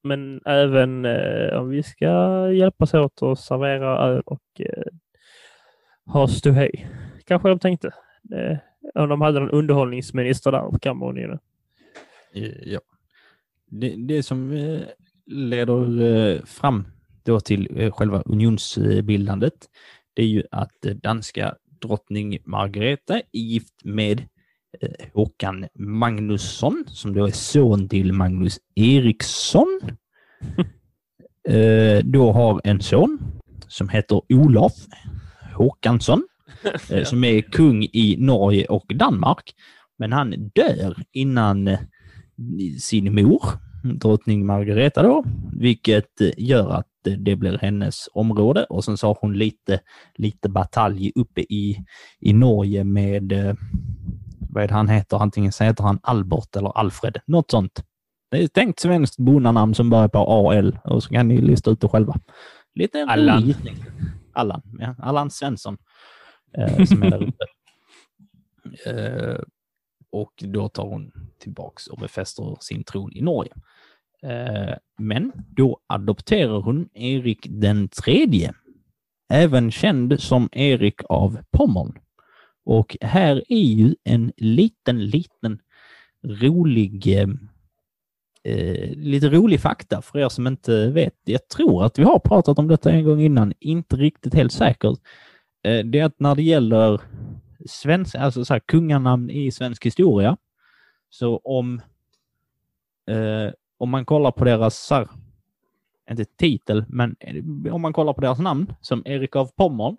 Men även eh, om vi ska hjälpas åt att servera öl och eh, ha ståhej. Kanske de tänkte. Eh, om de hade en underhållningsminister där på Kamerunionen. Ja. Det, det som eh, leder eh, fram då till eh, själva unionsbildandet, det är ju att eh, danska drottning Margareta är gift med Håkan Magnusson, som då är son till Magnus Eriksson. Då har en son som heter Olof Håkansson, som är kung i Norge och Danmark. Men han dör innan sin mor, drottning Margareta då, vilket gör att det blir hennes område och sen så har hon lite, lite batalj uppe i, i Norge med, eh, vad är det han heter, antingen så heter han Albert eller Alfred, något sånt. Det är ett tänkt svenskt bonnanamn som börjar på AL och så kan ni lista ut det själva. Lite Allan. gissning. Allan, ja. Allan Svensson eh, som är där uppe. Eh, och då tar hon tillbaks och befäster sin tron i Norge. Eh, men då adopterar hon Erik den tredje, även känd som Erik av Pommern. Och här är ju en liten, liten rolig eh, eh, lite rolig fakta för er som inte vet. Jag tror att vi har pratat om detta en gång innan, inte riktigt helt säkert. Eh, det är att när det gäller svensk, alltså så här, kunganamn i svensk historia, så om, eh, om man kollar på deras, så här, inte titel, men om man kollar på deras namn, som Erik av Pommern,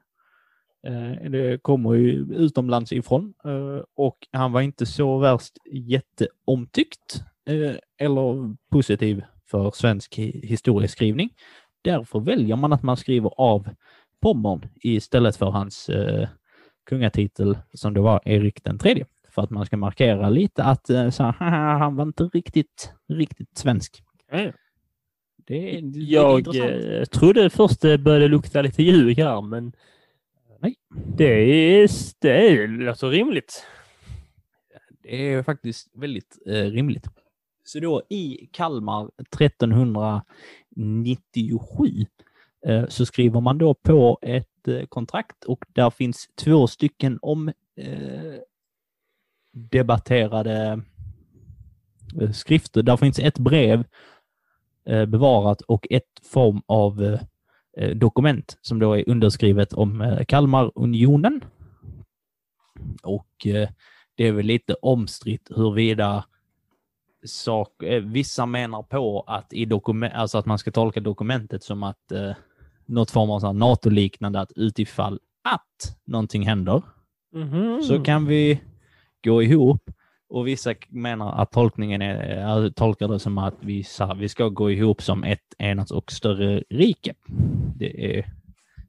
eh, det kommer ju utomlands ifrån eh, och han var inte så värst jätteomtyckt eh, eller positiv för svensk historieskrivning. Därför väljer man att man skriver av Pommern istället för hans eh, kungatitel som det var Erik den tredje. För att man ska markera lite att eh, så, här, "Haha, han var inte riktigt, riktigt svensk. Ja. Det, är- det är Jag intressant. eh, trodde först det började lukta lite ljug här, men Nej. det, är, det låter rimligt. Det är faktiskt väldigt eh, rimligt. Så då i Kalmar 1397 eh, så skriver man då på ett eh, kontrakt och där finns två stycken om eh, debatterade eh, skrifter. Där finns ett brev eh, bevarat och ett form av eh, dokument som då är underskrivet om Kalmarunionen. Och det är väl lite omstritt huruvida sak, vissa menar på att, i dokument, alltså att man ska tolka dokumentet som att eh, något form av NATO-liknande, att utifall att någonting händer Mhm. så kan vi gå ihop. Och vissa menar att tolkningen är, tolkar det som att vi, vi ska gå ihop som ett enat och större rike. Det är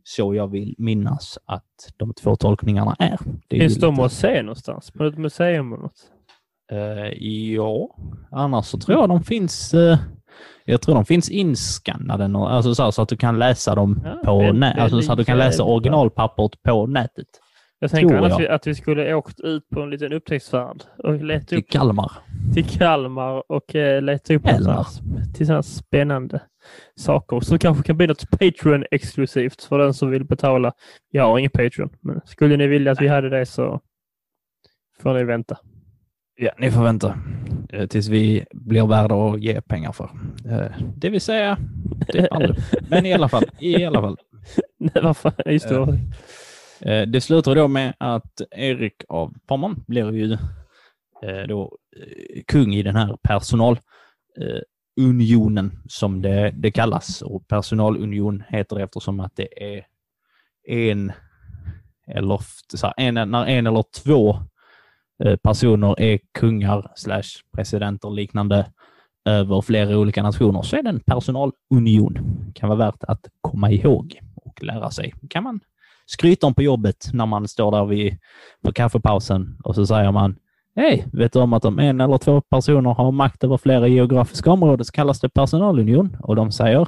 så jag vill minnas att de två tolkningarna är. Det Finns de att se någonstans? På ett museum eller något? Eh, ja, annars så tror jag de finns eh, jag tror de finns inskannade, alltså så, så att du kan läsa dem Ja, på det- nä- det alltså så att du kan läsa originalpappret på nätet. Jag tänker Tror att jag. vi, att vi skulle åkt ut på en liten upptäcktsfärd och leta Till upp Kalmar. till Kalmar och eh, leta upp till sådana spännande saker som kanske kan bli något Patreon-exklusivt för den som vill betala. Jag har ingen Patreon, men skulle ni vilja att vi hade det så får ni vänta. Ja, ni får vänta eh, tills vi blir värda att ge pengar för. Eh, Det vill säga, det aldrig. Men i alla fall, i alla fall. Nej, vad fan, just det. Eh, det slutar då med att Erik av Pommern blir ju eh, då eh, kung i den här personalunionen som det, det kallas. Och personalunion heter det eftersom att det är en eller så här, en, när en eller två personer är kungar slash presidenter liknande över flera olika nationer så är det en personalunion. Det Kan vara värt att komma ihåg och lära sig. Kan man skryta om på jobbet när man står där vid, på kaffepausen och så säger man Hej, vet du om att om en eller två personer har makt över flera geografiska områden så kallas det personalunion och de säger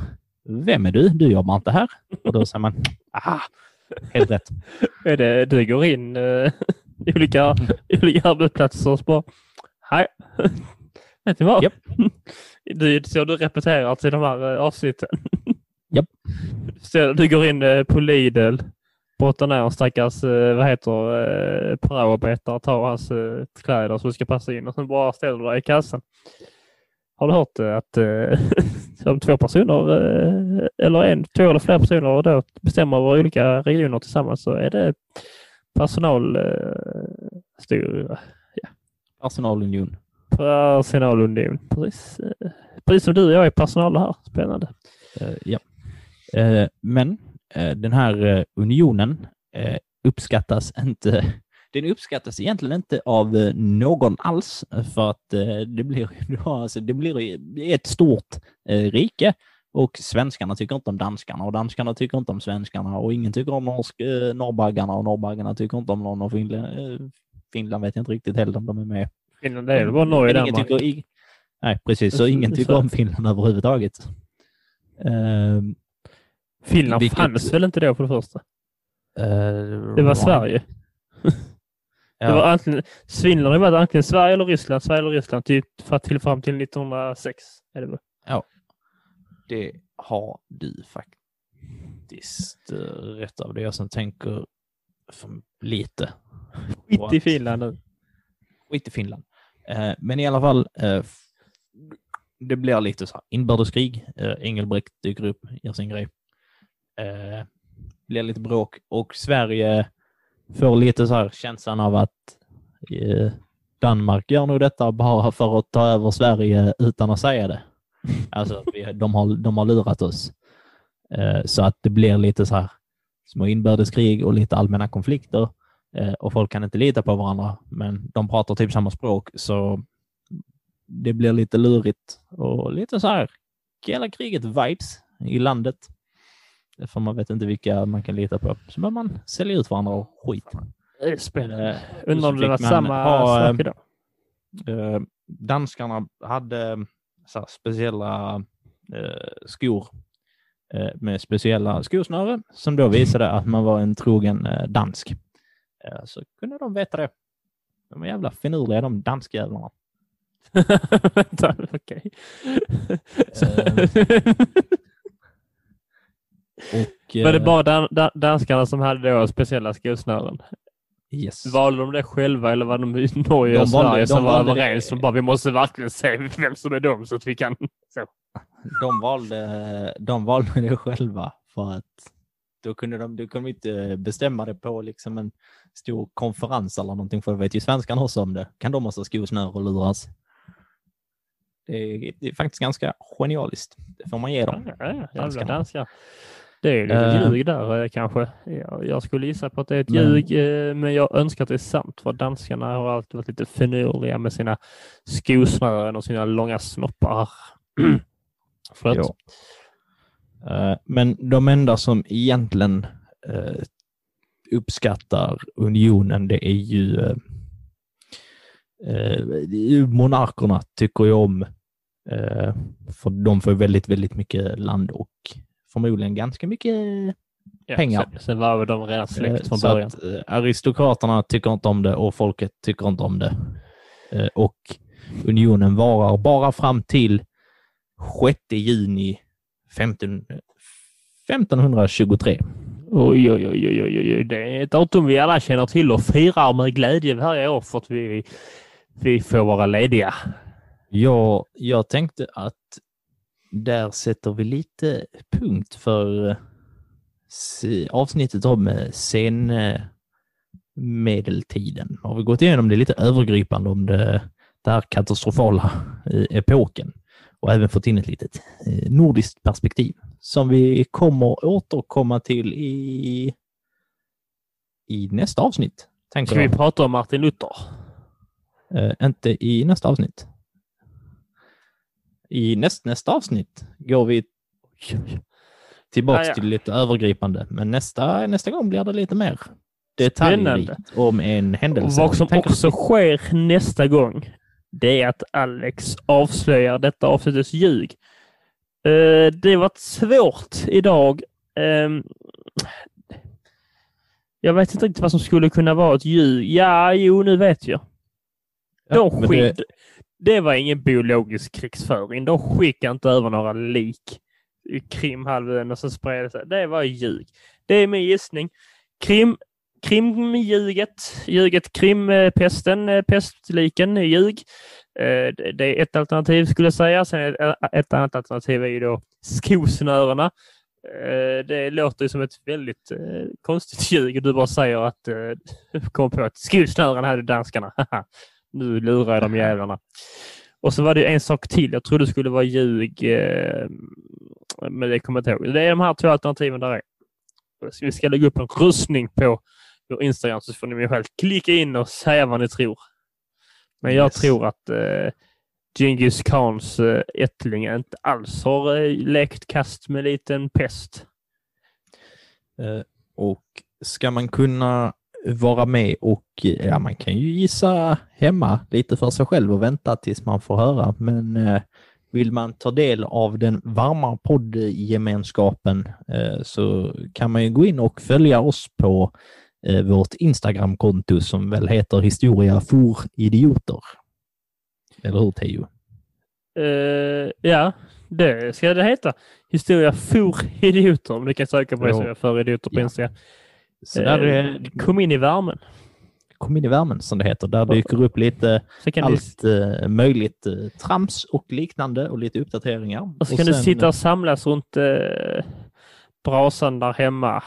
Vem är du? Du jobbar inte här. Och då säger man Aha, helt rätt. Är det, du går in eh, i olika, olika arbetsplatser och bara Hej! Vet ni vad? Japp. Du, så du repeterar till de här eh, avsnitten. Japp. Så du går in eh, på Lidl, en stackars, eh, vad heter eh, praoarbetare, tar hans eh, kläder som ska passa in och sen bara ställer dig i kassan. Har du hört eh, att eh, om två personer, eh, eller en, två eller fler personer då bestämmer över olika regioner tillsammans så är det personal... Eh, styr, Personalunion. personalunion. Precis, precis som du och jag är personal här. Spännande. Eh, ja. Eh, men den här eh, unionen eh, uppskattas inte. den uppskattas egentligen inte av eh, någon alls för att eh, det blir, alltså, det blir ett stort eh, rike och svenskarna tycker inte om danskarna och danskarna tycker inte om svenskarna och ingen tycker om norsk, norrbaggarna och norrbaggarna tycker inte om någon och Finland, Finland vet jag inte riktigt heller om de är med. Finland är bara Norge Danmark. Tycker, nej, precis, så ingen tycker om Finland överhuvudtaget. Finland vilket, fanns väl inte då för det första? Uh, det var Sverige. ja. Det var antingen, Finland varit antingen Sverige eller Ryssland, Sverige eller Ryssland typ för till fram till 1906. Är det väl? Ja, det har du faktiskt uh, rätt av. Det jag som tänker för lite. Skit i Finland nu. Skit i Finland. Uh, men i alla fall, det blir lite så här inbördeskrig. Engelbrekt dyker upp, gör sin grej eh, blir lite bråk och Sverige får lite så här känslan av att eh, Danmark gör nog detta bara för att ta över Sverige utan att säga det. Alltså, vi, de, har, de har lurat oss. Eh, så att det blir lite så här små inbördeskrig och lite allmänna konflikter eh, och folk kan inte lita på varandra, men de pratar typ samma språk, så det blir lite lurigt och lite så här hela kriget-vibes i landet. För man vet inte vilka man kan lita på. Så behöver man sälja ut varandra och skit. Spännande. Eh, Undrar om det var samma ha, sak idag? Eh, danskarna hade så speciella eh, skor eh, med speciella skosnöre som då visade att man var en trogen eh, dansk. Eh, så kunde de veta det. De är jävla finurliga de danskjävlarna. Vänta, okej. Och, var det eh, bara dan dan danskarna som hade då speciella skosnören? Yes. Valde de det själva eller var de i Norge och Sverige som var överens som bara vi måste verkligen se vem som är dem så att vi kan... Så. De, valde, de valde det själva för att då kunde de, då kunde de inte bestämma det på liksom en stor konferens eller någonting för det vet ju svenskarna också om det. Kan de också skosnör och luras? Det är, det är, faktiskt ganska genialiskt. Det får man ge dem. Ja, ja, jävla danskar. Det är lite uh, ljug där eh, kanske. Jag, jag skulle gissa på att det är ett men... ljug, eh, men jag önskar att det är sant för danskarna har alltid varit lite finurliga med sina skosnören och sina långa snoppar. För ja. Uh, men de enda som egentligen uh, uppskattar unionen, det är ju uh, monarkerna tycker ju om, för de får väldigt, väldigt mycket land och förmodligen ganska mycket ja, pengar. Sen, sen var de redan släkt eh, från början. Att, eh, aristokraterna tycker inte om det och folket tycker inte om det. Eh, och unionen varar bara fram till 6 juni 15, 1523. Oj, oj, oj, oj, oj, det är ett datum vi alla känner till och firar med glädje varje år för att vi, vi får vara lediga. Ja, jag tänkte att där sätter vi lite punkt för eh, avsnittet om eh, senmedeltiden. Har vi gått igenom det lite övergripande om det, här katastrofala epoken och även fått in ett litet eh, nordiskt perspektiv som vi kommer återkomma till i, i nästa avsnitt. Ska vi prata om Martin Luther? Uh, inte i nästa avsnitt. I näst, nästa avsnitt går vi tillbaka ah, ja. till lite övergripande, men nästa, nästa gång blir det lite mer detaljrikt om en händelse. Och vad som också sker nästa gång, det är att Alex avslöjar detta avsnittets ljug. Uh, det var svårt idag. Uh, jag vet inte riktigt vad som skulle kunna vara ett ljug. Ja, jo, nu vet jag. Ja, De sked... det... Det var ingen biologisk krigsföring. De skickade inte över några lik i Krimhalvön och så spred det sig. Det var ljug. Det är min gissning. Krim, Krimljuget, ljuget Krimpesten, eh, pestliken, ljug. Eh, det är ett alternativ skulle jag säga. Sen eh, ett annat alternativ är ju då skosnörena. Det låter ju som ett väldigt konstigt ljug. Du bara säger att du kom på att skosnörena hade danskarna. Nu lurar jag de jävlarna. Och så var det en sak till. Jag trodde det skulle vara ljug, eh, men det kommer jag inte ihåg. Det är de här två alternativen där är. Vi ska lägga upp en rustning på vår Instagram så får ni själv klicka in och säga vad ni tror. Men jag Yes. tror att eh, Genghis Khans eh, ättling inte alls har eh, lekt kast med liten pest. Eh, Och ska man kunna vara med och eh, ja, man kan ju gissa hemma lite för sig själv och vänta tills man får höra. Men eh, vill man ta del av den varma poddgemenskapen eh, så kan man ju gå in och följa oss på eh, vårt Instagramkonto som väl heter Historia for idioter. Eller hur Teo? Eh, ja, det ska det heta. Historia for idioter. Om du kan söka på. Historia för idioter på Ja. Instagram. Så där Eh, Kom in i värmen. kom in i värmen som det heter. Där dyker upp lite kan, du, allt eh, möjligt eh, trams och liknande och lite uppdateringar. och så kan du sen- sitta och samlas runt eh, brasan där hemma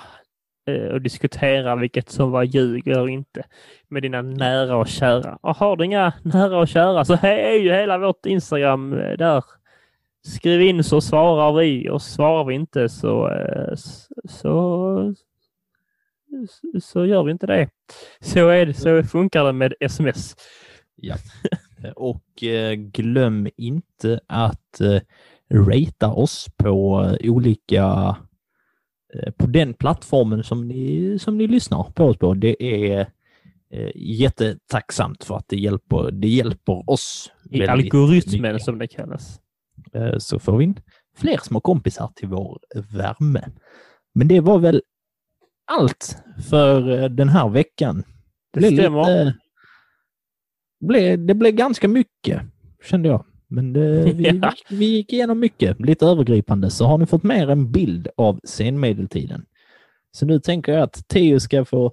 eh, och diskutera vilket som var ljug eller inte med dina nära och kära. Och har du inga nära och kära så är ju hela vårt Instagram där. Skriv in så svarar vi och svarar vi inte så, så, så, gör vi inte det. Så, är det, så funkar det med sms. Ja. Och eh, glöm inte att eh, ratea oss på eh, olika eh, på den plattformen som ni, som ni lyssnar på oss på. Det är jättetacksamt för att det hjälper, det hjälper oss. I algoritmen mycket. som det kallas. Så får vi in fler små kompisar till vår värme. Men det var väl allt för eh, den här veckan. Det blev stämmer. Lite, blev, det blev ganska mycket, kände jag. Men det, vi, Ja. vi gick igenom mycket, lite övergripande, så har ni fått mer en bild av senmedeltiden. Så nu tänker jag att Theo ska få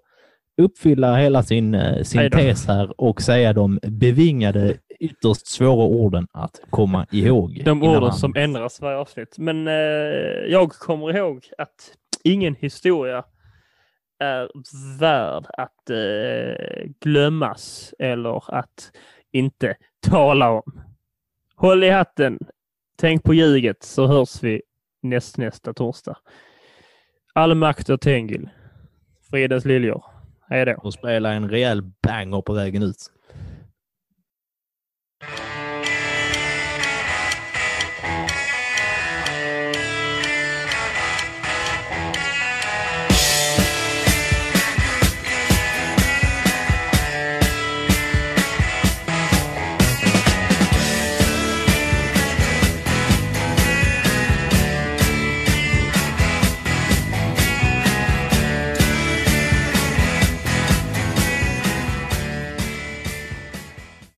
uppfylla hela sin, eh, sin tes här och säga de bevingade, ytterst svåra orden att komma ihåg. De orden han- som ändras varje avsnitt. Men eh, jag kommer ihåg att ingen historia är värd att eh, glömmas eller att inte tala om. Håll i hatten. Tänk på ljuget så hörs vi näst, nästa torsdag. All makt och Tengil. Fridens liljor. Hej då. och spela en rejäl banger på vägen ut.